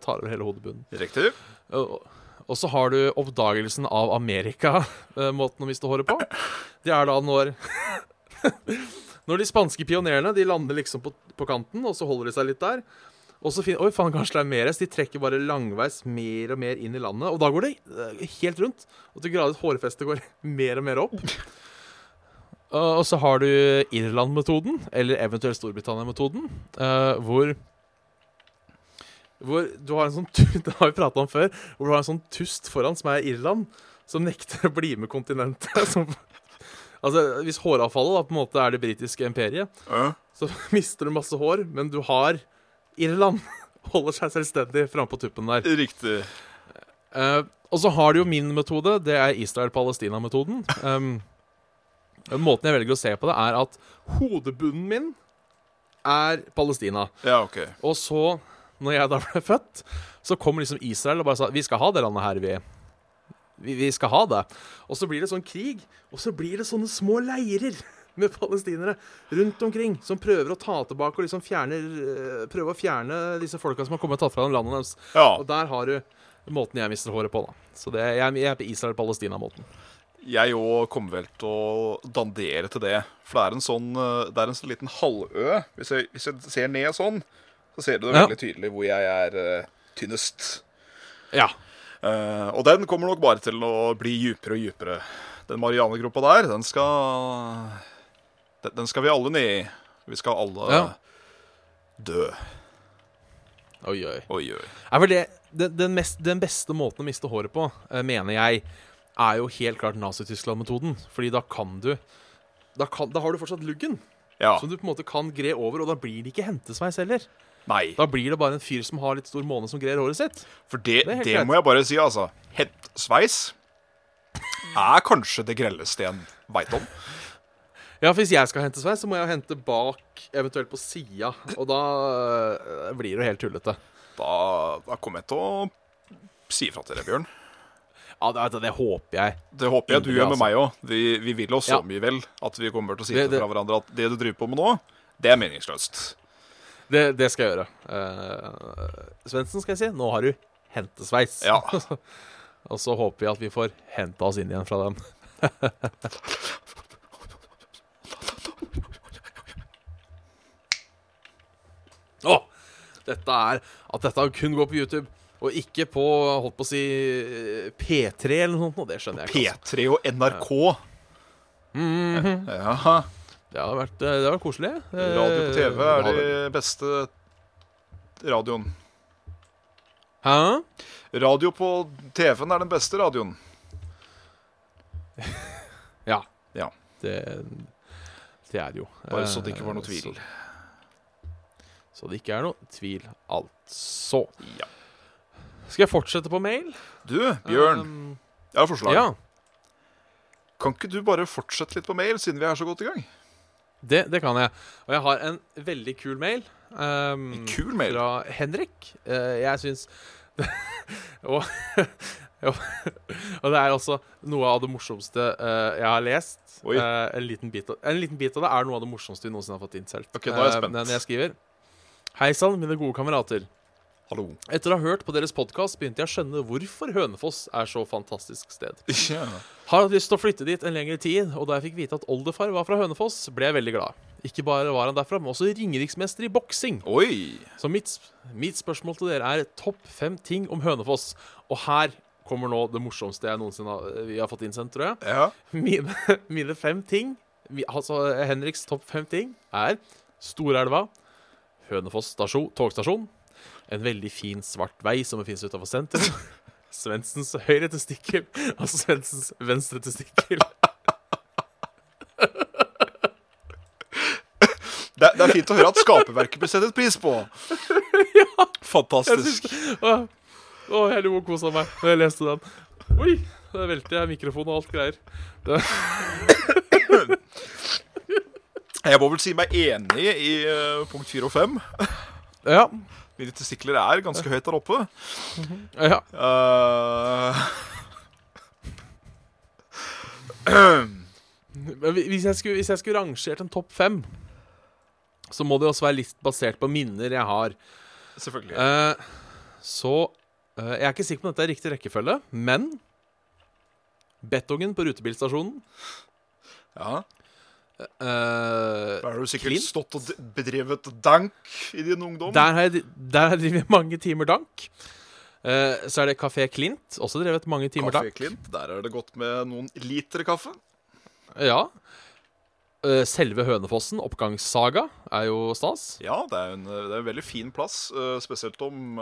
tar over hele hodebunnen. Riktig. Og, og så har du oppdagelsen av Amerika, eh, måten å miste håret på. Det er da når Når de spanske pionerene de lander liksom på, på kanten, og så holder de seg litt der. Og så finner Oi, faen, kanskje det er mer. Så de trekker bare langveis mer og mer inn i landet. Og da går det eh, helt rundt. Og til grader hårfestet går mer og mer opp. Og så har du Irland-metoden, eller eventuelt Storbritannia-metoden, eh, hvor hvor du har en sånn Det har vi prata om før. Hvor du har en sånn tust foran, som er Irland, som nekter å bli med kontinentet. Som, altså, Hvis håravfallet da på en måte er det britiske imperiet, Ja. så mister du masse hår, men du har Irland. Holder seg selvstendig framme på tuppen der. Riktig. Uh, og så har du jo min metode. Det er Israel-Palestina-metoden. Um, måten jeg velger å se på det, er at hodebunnen min er Palestina. Ja, OK. Og så, når jeg da ble født, så kom liksom Israel og bare sa Vi skal ha det landet her, vi. Vi, vi skal ha det. Og så blir det sånn krig, og så blir det sånne små leirer med palestinere rundt omkring som prøver å ta tilbake og liksom fjerner eh, Prøve å fjerne disse folka som har kommet og tatt fra dem landet deres. Ja. Og der har du måten jeg mister håret på, da. Så det, jeg, jeg er på Israel-Palestina-måten. Jeg òg kommer vel til å dandere til det. For det er en sånn, eh, det er en sånn liten halvø. Hvis jeg, hvis jeg ser ned sånn, så ser du det Ja. veldig tydelig hvor jeg er uh, tynnest. Ja. Eh, og den kommer nok bare til å bli djupere og djupere. Den Marianegropa der, den skal den, skal vi alle ned i. Vi skal alle Ja. dø. Oi, oi. Oi, oi. Er vel det, den, den, mest, den beste måten å miste håret på, eh, mener jeg, er jo helt klart Nazi-Tyskland-metoden. Fordi da kan du da, kan, da har du fortsatt luggen, Ja. som du på en måte kan gre over, og da blir det ikke hentesveis heller. Nei. Da blir det bare en fyr som har litt stor måne, som grer håret sitt. For det, Det det må jeg bare si, altså. Hentsveis er kanskje det grelleste en veit om. Ja, for Hvis jeg skal hente sveis, så må jeg hente bak, eventuelt på sida. Og da øh, blir det helt tullete. Da, da kommer jeg til å si ifra til deg, Bjørn. Ja, det, det håper jeg. Det håper jeg du gjør med altså. meg òg. Vi, vi vil oss så Ja. mye vel at vi kommer til å si Det- det- fra hverandre at det du driver på med nå, det er meningsløst. Det, det skal jeg gjøre. Uh, Svendsen, skal jeg si. Nå har du hentesveis. Ja. Og så håper vi at vi får henta oss inn igjen fra den. oh, Dette er At dette kun går på YouTube, og ikke på holdt på å si P3 eller noe sånt. Det skjønner jeg ikke. altså. P3 og NRK. Mhm. Ja. Det har vært, det har vært koselig. Eh, Radio på TV er det beste radioen. Hæ? Radio på TV-en er den beste radioen. Ja. Ja. Det, det er det jo. Bare så det ikke var noe Eh, tvil. Så, så det ikke er noe tvil, altså. Ja. Skal jeg fortsette på mail? Du, Bjørn, Um, jeg har forslag. ja, Kan ikke du bare fortsette litt på mail, siden vi er så godt i gang? Det, det kan jeg. Og jeg har en veldig kul mail. um, Kul mail. Fra Henrik. Uh, jeg syns og, og, det er også noe av det morsomste uh, jeg har lest. Eh, en, liten bit av, en liten bit av det er noe av det morsomste vi noensinne har fått innselt. Ok, da er jeg spent. men jeg skriver Hei sann, mine gode kamerater. Hallo. Etter å ha hørt på deres podkast begynte jeg å skjønne hvorfor Hønefoss er så fantastisk sted. Ja. Har hatt lyst til å flytte dit en lengre tid, og da jeg fikk vite at oldefar var fra Hønefoss, ble jeg veldig glad. Ikke bare var han derfra, men også ringeriksmester i boksing. Oi. Så mitt, mitt spørsmål til dere er topp fem ting om Hønefoss. Og her kommer nå det morsomste jeg noensinne har, vi har fått innsendt, tror jeg. Ja. Mine, mine fem ting, altså Henriks topp fem ting, er Storelva, Hønefoss stasjon, togstasjon, en veldig fin svart vei som finnes utafor sentrum, Svendsens høyre testikkel og Svendsens venstre testikkel. Det, det er fint å høre at skaperverket blir settet pris på. Ja. Fantastisk. Å, å, jeg lo og kosa meg da jeg leste den. Oi, der velter jeg mikrofonen og alt greier. Det, Jeg må vel si meg enig i eh, punkt fire og fem. Ja, Mine testikler er ganske høyt der oppe. ja. Uh, Men hvis jeg, skulle, hvis jeg skulle rangert en topp fem, så må det også være litt basert på minner jeg har. selvfølgelig. Uh, så uh, Jeg er ikke sikker på om dette er riktig rekkefølge, men Betongen på rutebilstasjonen Ja. Eh, Da har du sikkert Clint? stått og bedrevet dank i din ungdom. Der har jeg, der har jeg drevet mange timer dank. Uh, så er det Kafé Klint, også drevet mange timer Café dank. Klint. Der er det gått med noen liter kaffe. Ja. Uh, selve Hønefossen, oppgangssaga, er jo stas. Ja, det er en, det er en veldig fin plass, spesielt om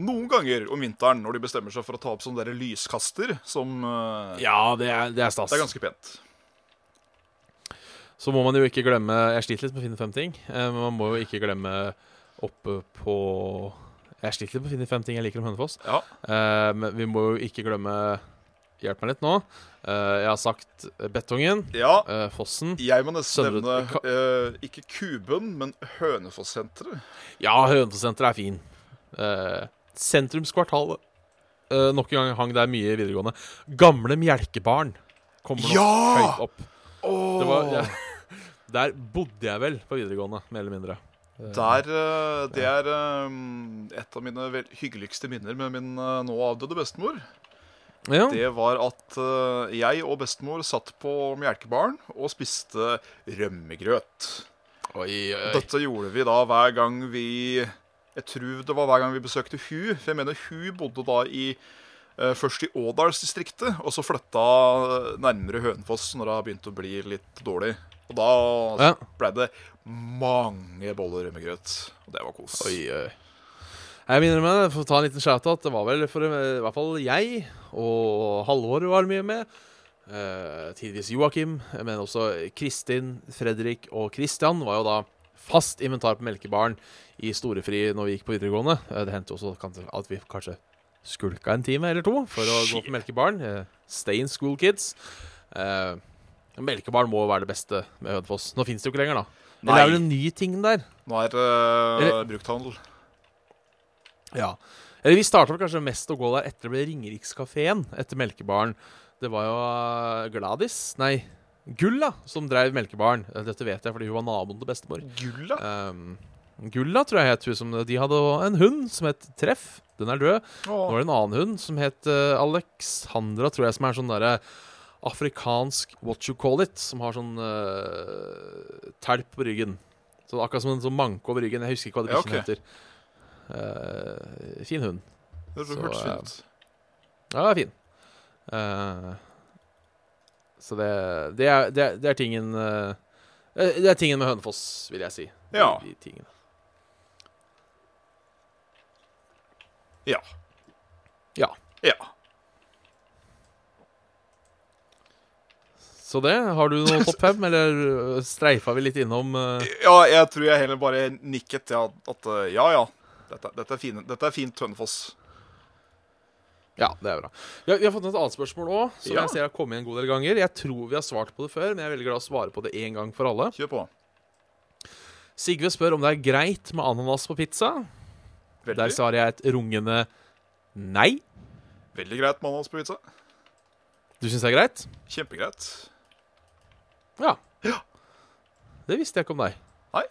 noen ganger om vinteren når de bestemmer seg for å ta opp sånne der lyskaster som Ja, det er, det er stas. Det er ganske pent. Så må man jo ikke glemme Jeg sliter litt med å finne fem ting. eh, Men man må jo ikke glemme oppe på Jeg sliter litt med å finne fem ting jeg liker om Hønefoss. Ja. Eh, Men vi må jo ikke glemme Hjelp meg litt nå. Eh, Jeg har sagt Betongen, ja. eh, Fossen. Jeg må nesten Søndre- nevne eh, ikke Kuben, men Hønefoss-senteret. Ja, Hønefoss-senteret er fin. Eh, Sentrumskvartalet. Eh, nok en gang hang der mye videregående. Gamle Mjelkebarn kommer nok Ja! høyt opp. Åh, Det var, ja, der bodde jeg vel på videregående, mer eller mindre. Der, eh, Det er eh, et av mine hyggeligste minner med min eh, nå avdøde bestemor. ja. Det var at jeg og bestemor satt på melkebaren og spiste rømmegrøt. Oi, oi. Dette gjorde vi da hver gang vi Jeg tror det var hver gang vi besøkte Hu. For jeg mener Hu bodde da i Først i Ådalsdistriktet, og så flytta nærmere Hønefoss når det begynte å bli litt dårlig. Og da Ja. ble det mange boller med grøt. Og det var kos. Oi, oi. Jeg minner meg, for å ta en liten shout-out, det var vel for eh, i hvert fall jeg og Halvor var mye med. Uh, tidvis Joakim, men også Kristin, Fredrik og Kristian var jo da fast inventar på melkebaren i storefri når vi gikk på videregående. Uh, det hendte også at vi kanskje skulka en time eller to for å gå på melkebaren. Uh, stay in school, kids. Melkebaren må være det beste med Hønefoss. Nå fins det jo ikke lenger, da. Eller det er det en ny ting der? Nå er det uh, brukthandel. Ja. Eller vi starta kanskje mest å gå der etter det ble Ringerikskafeen etter melkebaren. Det var jo Gladis Gladys, nei, Gulla, som drev melkebaren. Eh, dette vet jeg fordi hun var naboen til bestemor. Gulla? Um, Gulla, tror jeg het hun. Som, de hadde en hund som het Treff. Den er død. Åh. Nå er det en annen hund som het uh, Alexandra, tror jeg, som er sånn derre afrikansk what you call it, som har sånn uh, telp på ryggen. Så Akkurat som en sånn manke over ryggen. Jeg husker ikke hva det bikkjen ja, okay. heter. Uh, fin hund. Det hørtes fint ut. Ja, det er fin. Uh, så det, det, er, det, er, det, er, tingen Det er tingen med Hønefoss, vil jeg si. Ja. De, de ja. Ja. Ja. Så det, Har du noen topp fem, eller streifa vi litt innom uh... Ja, jeg tror jeg heller bare nikket ja, at ja, ja. Dette, dette, er, fine, dette er fint Tønnefoss. Ja, det er bra. Vi har, vi har fått et annet spørsmål òg, som ja. jeg ser har kommet en god del ganger. Jeg tror vi har svart på det før, men jeg er veldig glad å svare på det én gang for alle. Kjør på. Sigve spør om det er greit med ananas på pizza. Veldig. Der svarer jeg et rungende nei. Veldig greit med ananas på pizza. Du syns det er greit? Kjempegreit. Ja. ja. Det visste jeg ikke om deg. Nei.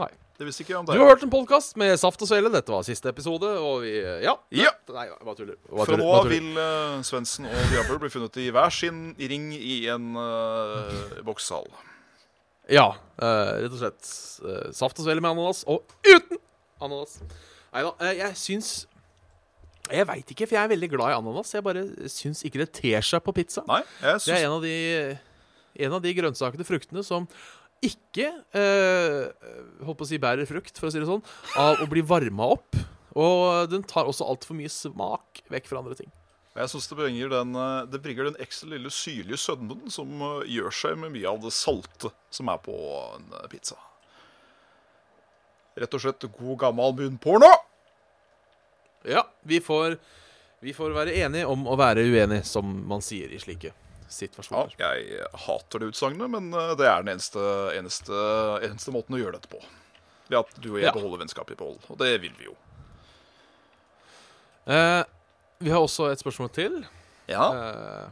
Nei. Det visste ikke om deg. Du har hørt en podkast med Saft og Svele. Dette var siste episode, og vi Ja. ja. Nei, bare tuller. Fra nå av vil uh, Svendsen og Diablo bli funnet i hver sin ring i en uh, bokssal. Ja, uh, rett og slett. Uh, saft og svele med ananas, og uten ananas. Nei da, jeg syns Jeg veit ikke, for jeg er veldig glad i ananas. Jeg bare syns ikke det ter seg på pizza. Nei, jeg synes... Det er en av de, en av de grønnsakene, fruktene, som ikke eh, holdt på å si bærer frukt, for å si det sånn, av å bli varma opp. Og den tar også altfor mye smak vekk fra andre ting. Jeg synes det bringer den, eh, det bringer den ekstra lille syrlige sødmen som eh, gjør seg med mye av det salte som er på en eh, pizza. Rett og slett god gammel bunnporno! Ja, vi får, vi får være enige om å være uenige, som man sier i slike situasjoner. Ja, jeg hater det utsagnet, men eh, det er den eneste, eneste, eneste måten å gjøre dette på. Ved at du og jeg ja. beholder vennskapet i behold. Og det vil vi jo. Eh, vi har også et spørsmål til. Ja. Eh,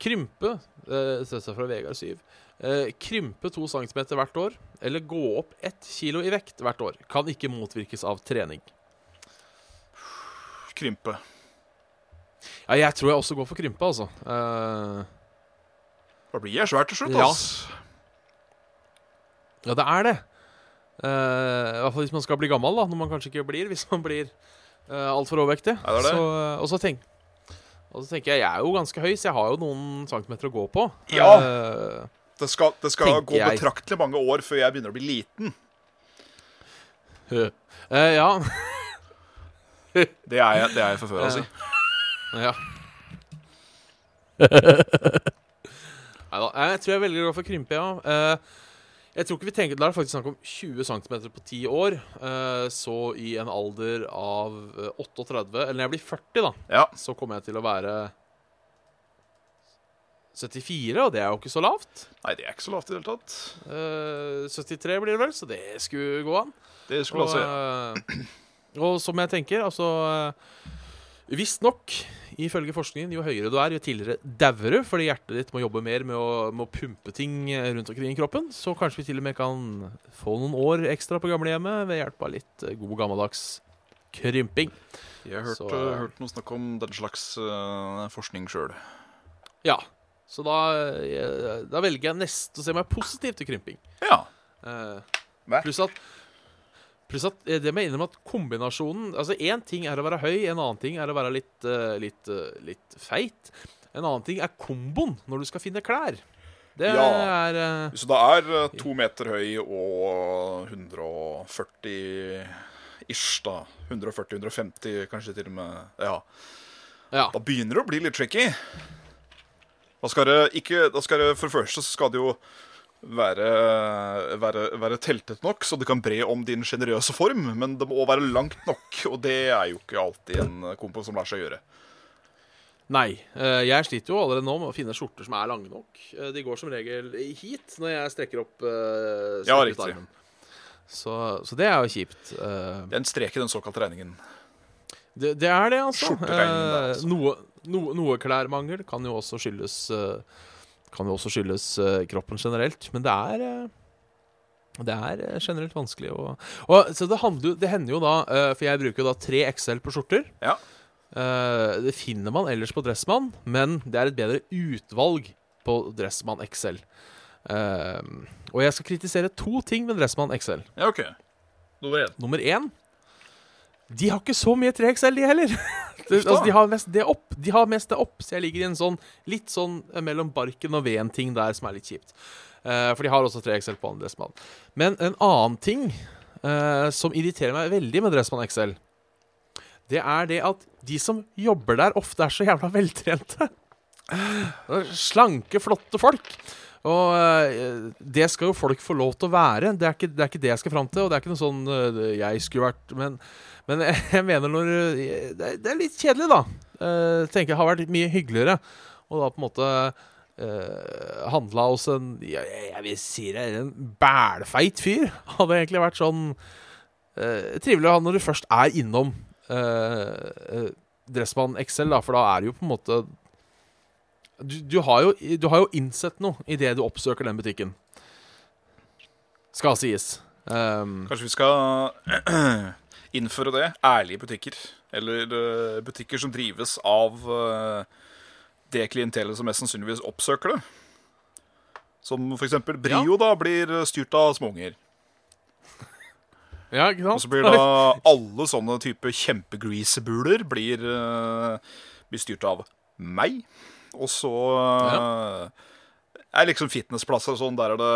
krympe eh, Dette er fra Vegard 7. Eh, krympe to centimeter hvert år, eller gå opp ett kilo i vekt hvert år, kan ikke motvirkes av trening. Krympe. Ja, jeg tror jeg også går for krympe, altså. Uh, da blir jeg svær til slutt, ja. Ja, det er det. Uh, I hvert fall hvis man skal bli gammel, da. Når man kanskje ikke blir hvis man blir uh, altfor overvektig. Ja, det det. Så, uh, og, så tenk, og så tenker jeg jeg er jo ganske høy, så jeg har jo noen centimeter å gå på. Ja. det skal, det skal gå jeg. betraktelig mange år før jeg begynner å bli liten. ja. det, er jeg, det er jeg for før, altså. Ja. Neida, jeg tror jeg velger å gå for krympe, ja. Uh, jeg tror ikke vi tenker, Da er det faktisk snakk om 20 cm på 10 år. Uh, så i en alder av 38, eh, eller når jeg blir 40, da, ja. så kommer jeg til å være 74, og det er jo ikke så lavt. Nei, det er ikke så lavt i det hele tatt. Uh, 73 blir det vel, så det skulle gå an. Det skulle og, altså, ja. og som jeg tenker, altså Visstnok, ifølge forskningen, jo høyere du er, jo tidligere dauer du fordi hjertet ditt må jobbe mer med å, med å, pumpe ting rundt omkring i kroppen. Så kanskje vi til og med kan få noen år ekstra på gamlehjemmet ved hjelp av litt eh, god gammeldags krymping. Jeg har hørt, så, uh, hørt noe snakk om den slags uh, forskning sjøl. Ja. Så da, jeg, da, velger jeg neste å se meg positiv til krymping. Ja. pluss at Pluss at eh, det må jeg innrømme at kombinasjonen Altså, én ting er å være høy, en annen ting er å være litt, uh, litt, uh, litt feit. En annen ting er komboen når du skal finne klær. Det ja. er uh, Så det er to meter høy og 140 ish, da. 140-150, kanskje til og med. Ja. Ja. Da begynner det å bli litt tricky. Da skal det ikke da skal det, For det første så skal det jo være, være, være teltet nok, så det kan bre om din sjenerøse form. Men det må være langt nok, og det er jo ikke alltid en kompo som lar seg gjøre. Nei. eh, jeg sliter jo allerede nå med å finne skjorter som er lange nok. Eh, de går som regel hit når jeg strekker opp uh, Ja, riktig. Så, så det er jo kjipt. Eh, Det er en strek i den såkalte regningen. det, det er det, altså. Eh, altså. noe, no, noe klærmangel kan jo også skyldes eh, Kan jo også skyldes eh, kroppen generelt. Men det er eh, det er eh, generelt vanskelig å og, Så det, handler, det hender jo da For jeg bruker jo da 3 XL på skjorter. Ja. Det finner man ellers på Dressmann, men det er et bedre utvalg på Dressmann XL. Og jeg skal kritisere to ting med Dressmann XL. Ja, OK. Nummer én. Nummer én De har ikke så mye 3XL, de heller. Altså, de har mest det opp. De har mest det opp, så jeg ligger i en sånn litt sånn eh, mellom barken og veden-ting der som er litt kjipt. Uh, for de har også 3XL på andre Dressmann. Men en annen ting uh, som irriterer meg veldig med Dressmann XL, det er det at de som jobber der, ofte er så jævla veltrente. Slanke, flotte folk. Og det skal jo folk få lov til å være. Det er ikke det, er ikke det jeg skal fram til. Og det er ikke noe sånn jeg skulle vært Men, men jeg mener når eh, Det er, litt kjedelig, da. Uh, tenker jeg har vært mye hyggeligere. Og da på en måte uh, handla hos en jeg, jeg vil si det en bælfeit fyr. Hadde egentlig vært sånn uh, trivelig å ha når du først er innom uh, Dressmann XL, da, for da er det jo på en måte du, du, har jo, du har jo innsett noe idet du oppsøker den butikken. Skal sies. Um, Kanskje vi skal innføre det? Ærlige butikker. Eller eh, butikker som drives av eh, det klientellet som mest sannsynligvis oppsøker det. Som eksempel Brio da blir styrt av småunger. ja, ikke sant? Og så blir da alle sånne type kjempegreasebuler blir, eh, blir styrt av meg. Og så ja. er liksom fitnessplasser og sånn, der er det,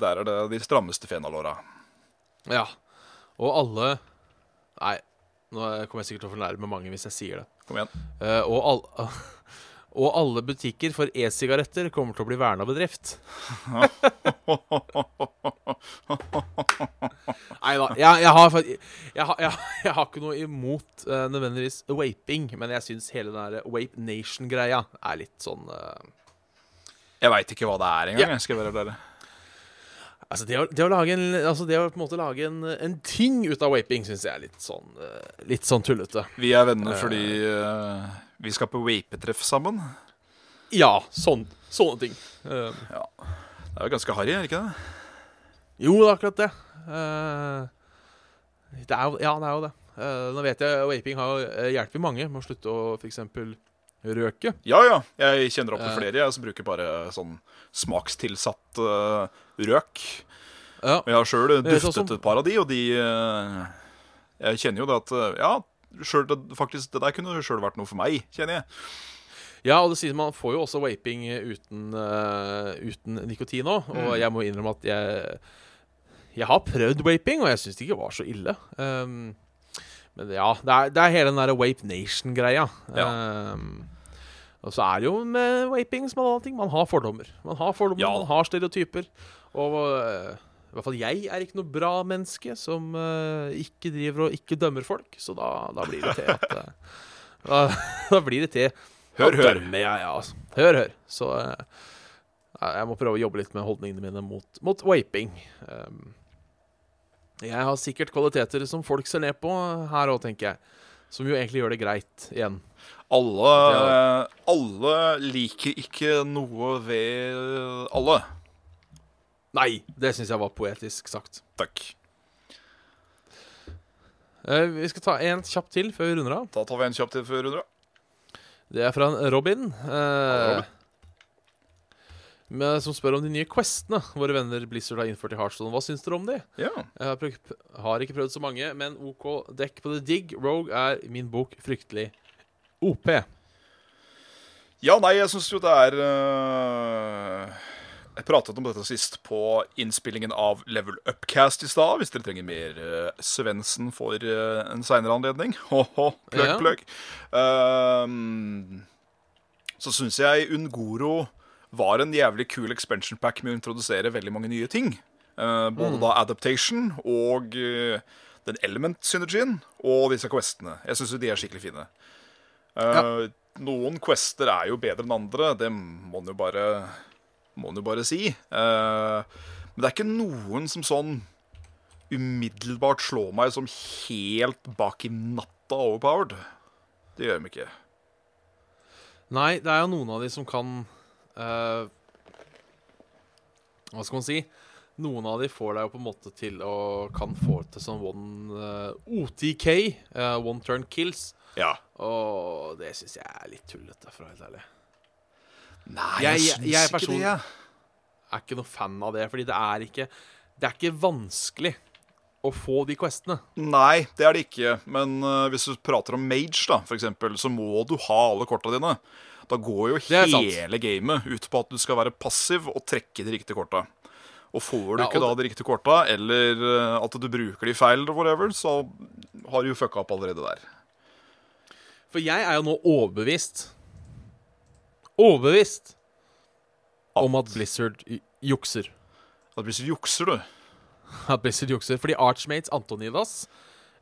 der er det de strammeste fenalåra. Ja. Og alle Nei, nå kommer jeg sikkert til å fornærme mange hvis jeg sier det. Kom igjen. Uh, og, all, og alle butikker for e-sigaretter kommer til å bli verna bedrift. Nei da. Jeg, jeg, har, jeg, jeg, jeg har ikke noe imot uh, nødvendigvis vaping, men jeg syns hele den der Wape Nation-greia er litt sånn eh, Jeg veit ikke hva det er engang. Jeg skal være ærlig. Altså det å, det å lage en Altså det å på en måte lage en, en ting ut av vaping syns jeg er litt sånn eh, Litt sånn tullete. Vi er venner fordi uh, vi skal på vapetreff sammen. Ja, sånn, sånne ting. Eh, Det er jo ganske harry, er det ikke det? jo, det er akkurat det. Uh, det er jo, ja, det er jo det. Eh, nå vet jeg vaping har eh, hjulpet mange med å slutte å f.eks. røke. Ja ja, jeg kjenner opp til Eh. flere jeg som bruker bare sånn smakstilsatt eh, røk. Ja. Jeg har sjøl duftet sånn som- et par av de, og de eh, Jeg kjenner jo det at eh, Ja, selv, faktisk, det der kunne sjøl vært noe for meg, kjenner jeg. ja, og det sies man får jo også vaping uten, uh, uten nikotin òg. Og Mm. jeg må innrømme at jeg Jeg har prøvd vaping, og jeg syns det ikke var så ille. Um, men ja, det er, det er hele den der Wape Nation-greia. Um, og så er det jo med vaping som med alle ting. Man har fordommer. Man har fordommer, Ja. man har stereotyper. Og eh, i hvert fall jeg er ikke noe bra menneske som eh, ikke driver og ikke dømmer folk. Så da, da blir det til at eh, da, da blir det til Hør, hør. dømmer jeg, ja, altså. Hør, hør. Så jeg må prøve å jobbe litt med holdningene mine mot, mot vaping. Um, jeg har sikkert kvaliteter som folk ser ned på her òg, tenker jeg. Som jo egentlig gjør det greit, igjen. Alle, alle liker ikke noe ved alle. Nei, det syns jeg var poetisk sagt. Takk. Eh, vi skal ta en kjapp til før vi runder av. Da tar vi en kjapp til før vi runder. av. Det er fra en Robin. eh, Robin. med, som spør om de nye questene våre venner Blizzard har innført i Heartstone. Hva syns dere om de? Ja. Jeg har, prøvd, har ikke prøvd så mange, men OK dekk på The Dig. Rogue er i min bok fryktelig OP. Ja, nei, jeg syns jo det er øh, Jeg pratet om dette sist på innspillingen av Level Upcast i stad. Hvis dere trenger mer uh, Svendsen for uh, en seinere anledning. Ho-ho, Ja. plugg. Ehm, så syns jeg Ungoro var en jævlig kul expansion pack med å introdusere veldig mange nye ting. Uh, både Mm. da adaptation og uh, den element-synergien og disse questene. Jeg syns jo de er skikkelig fine. Eh, Noen quester er jo bedre enn andre, det må en jo bare, må en jo bare si. Eh, men det er ikke noen som sånn umiddelbart slår meg som helt bak i natta overpowered. Det gjør de ikke. Nei, det er jo noen av de som kan uh, Hva skal man si? Noen av de får deg jo på en måte til å kan få til sånn one uh, OTK, uh, one turn kills. Ja. Og det syns jeg er litt tullete, for å være helt ærlig. Nei, Jeg- jeg, jeg- jeg ikke person- det. jeg. Jeg er ikke noe fan av det, fordi det er ikke Det er ikke vanskelig å få de questene. Nei, det er det ikke. Men uh, hvis du prater om mage, da, for eksempel, så må du ha alle korta dine. Da går jo Det hele gamet ut på at du skal være passiv og trekke de riktige korta. Og får du Ja, ikke da de riktige korta, eller eh, at du bruker de feil, whatever, så har du jo fucka opp allerede der. For jeg er jo nå overbevist Overbevist om at Blizzard jukser. At Blizzard jukser, du At Blizzard jukser Fordi Archmates Antonidas,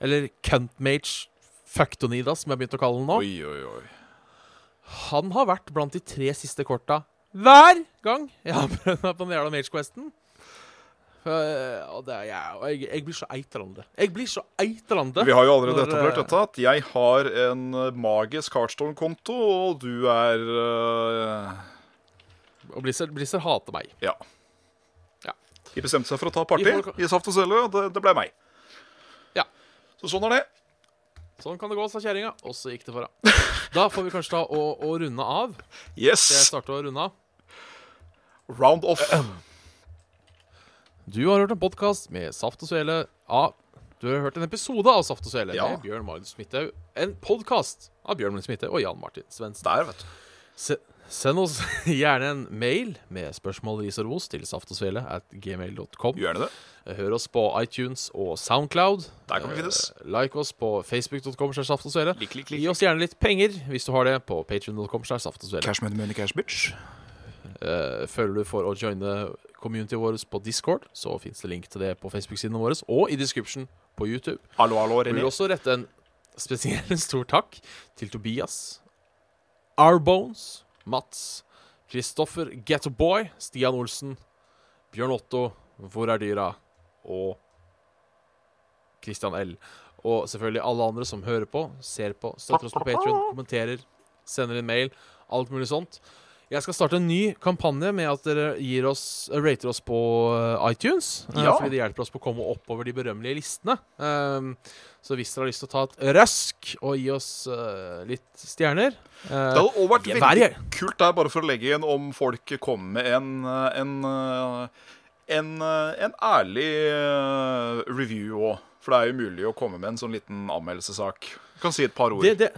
eller Cuntmage Fucktonidas, som jeg har begynt å kalle den nå, Oi, oi, oi. han har vært blant de tre siste korta hver gang jeg har prøvd meg på den jævla Mage-questen. Eh, og det er jeg, jeg, blir så eitrende. Jeg blir så eitrende. Vi har jo allerede Når, etablert eh, dette at jeg har en eh, magisk Heartstone-konto, og du er uh... Og Blizzard, Blizzard hater meg. Ja. Ja. De bestemte seg for å ta party i, i Saft og Svele, og det, det ble meg. Ja. Så sånn er det. Sånn kan det gå, sa kjerringa. Og så gikk det for henne. Da får vi kanskje ta og, og runde av. Skal jeg starter starte å runde av? Round off. Du har hørt en podkast med Saft og Svele av Du har hørt en episode av Saft og Svele Ja. med Bjørn Magnus Midthaug. En podkast av Bjørn Magnus Midthaug og Jan Martin Svendsen. Der, vet du. Se, send oss gjerne en mail med spørsmål, ris og ros til saftogsvele at gmail.com. Gjerne det. Hør oss på iTunes og Soundcloud. Der kan vi finnes. Eh, like oss på facebook.com. Gi oss gjerne litt penger hvis du har det, på saftogsvele. Cash money, money, cash, bitch. Eh, føler du for å joine communityet vårt på Discord, så fins det link til det på Facebook-sidene våre og i description på YouTube. Hallo, hallo, René. Vi vil også rette en spesiell stor takk til Tobias, Arbones, Mats, Kristoffer Gettoboy, Stian Olsen, Bjørn Otto, Hvor er dyra? og Christian L. Og selvfølgelig alle andre som hører på, ser på, støtter oss på Patrion, kommenterer, sender inn mail, alt mulig sånt. Jeg skal starte en ny kampanje med at dere gir oss, eh, rater oss på eh, iTunes. eh, Ja. Fordi det hjelper oss på å komme oppover de berømmelige listene. Um, så hvis dere har lyst til å ta et røsk og gi oss uh, litt stjerner uh, Det hadde òg vært veldig kult der, bare for å legge igjen, om folk kommer med en en, en, en ærlig review òg. For det er jo mulig å komme med en sånn liten anmeldelsessak. Du kan si et par ord. det, det,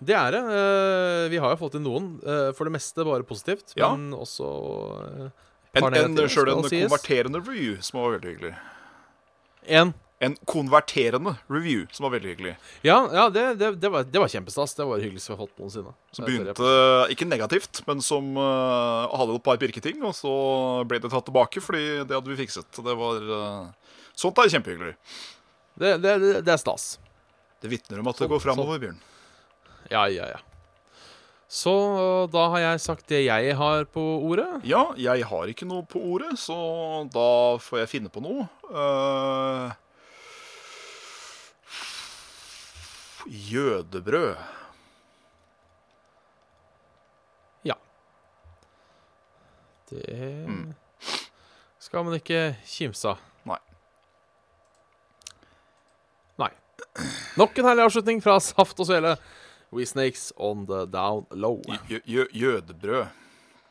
det er det. Eh, vi har jo fått inn noen. eh, for det meste bare positivt, Ja. men også uh, en en, Sjøl en konverterende review, som var veldig hyggelig. En. En konverterende review, som var veldig hyggelig. Ja, ja det, det, det, var, det var kjempestas. Det var det hyggeligste vi har fått noensinne. Som begynte ikke negativt, men som uh, hadde et par pirketing, og så ble det tatt tilbake fordi det hadde vi fikset. Det var uh, Sånt er kjempehyggelig. Det, det, det, det er stas. Det vitner om at det Sånn- går framover, Bjørn. Ja, ja, ja. Så da har jeg sagt det jeg har på ordet. Ja, jeg har ikke noe på ordet, så da får jeg finne på noe. Uh, jødebrød. Ja. Det Mm. skal man ikke kimse av. Nei. Nei. Nok en herlig avslutning fra Saft og Svele. We Snakes on the Down Low. Jø jø jødebrød.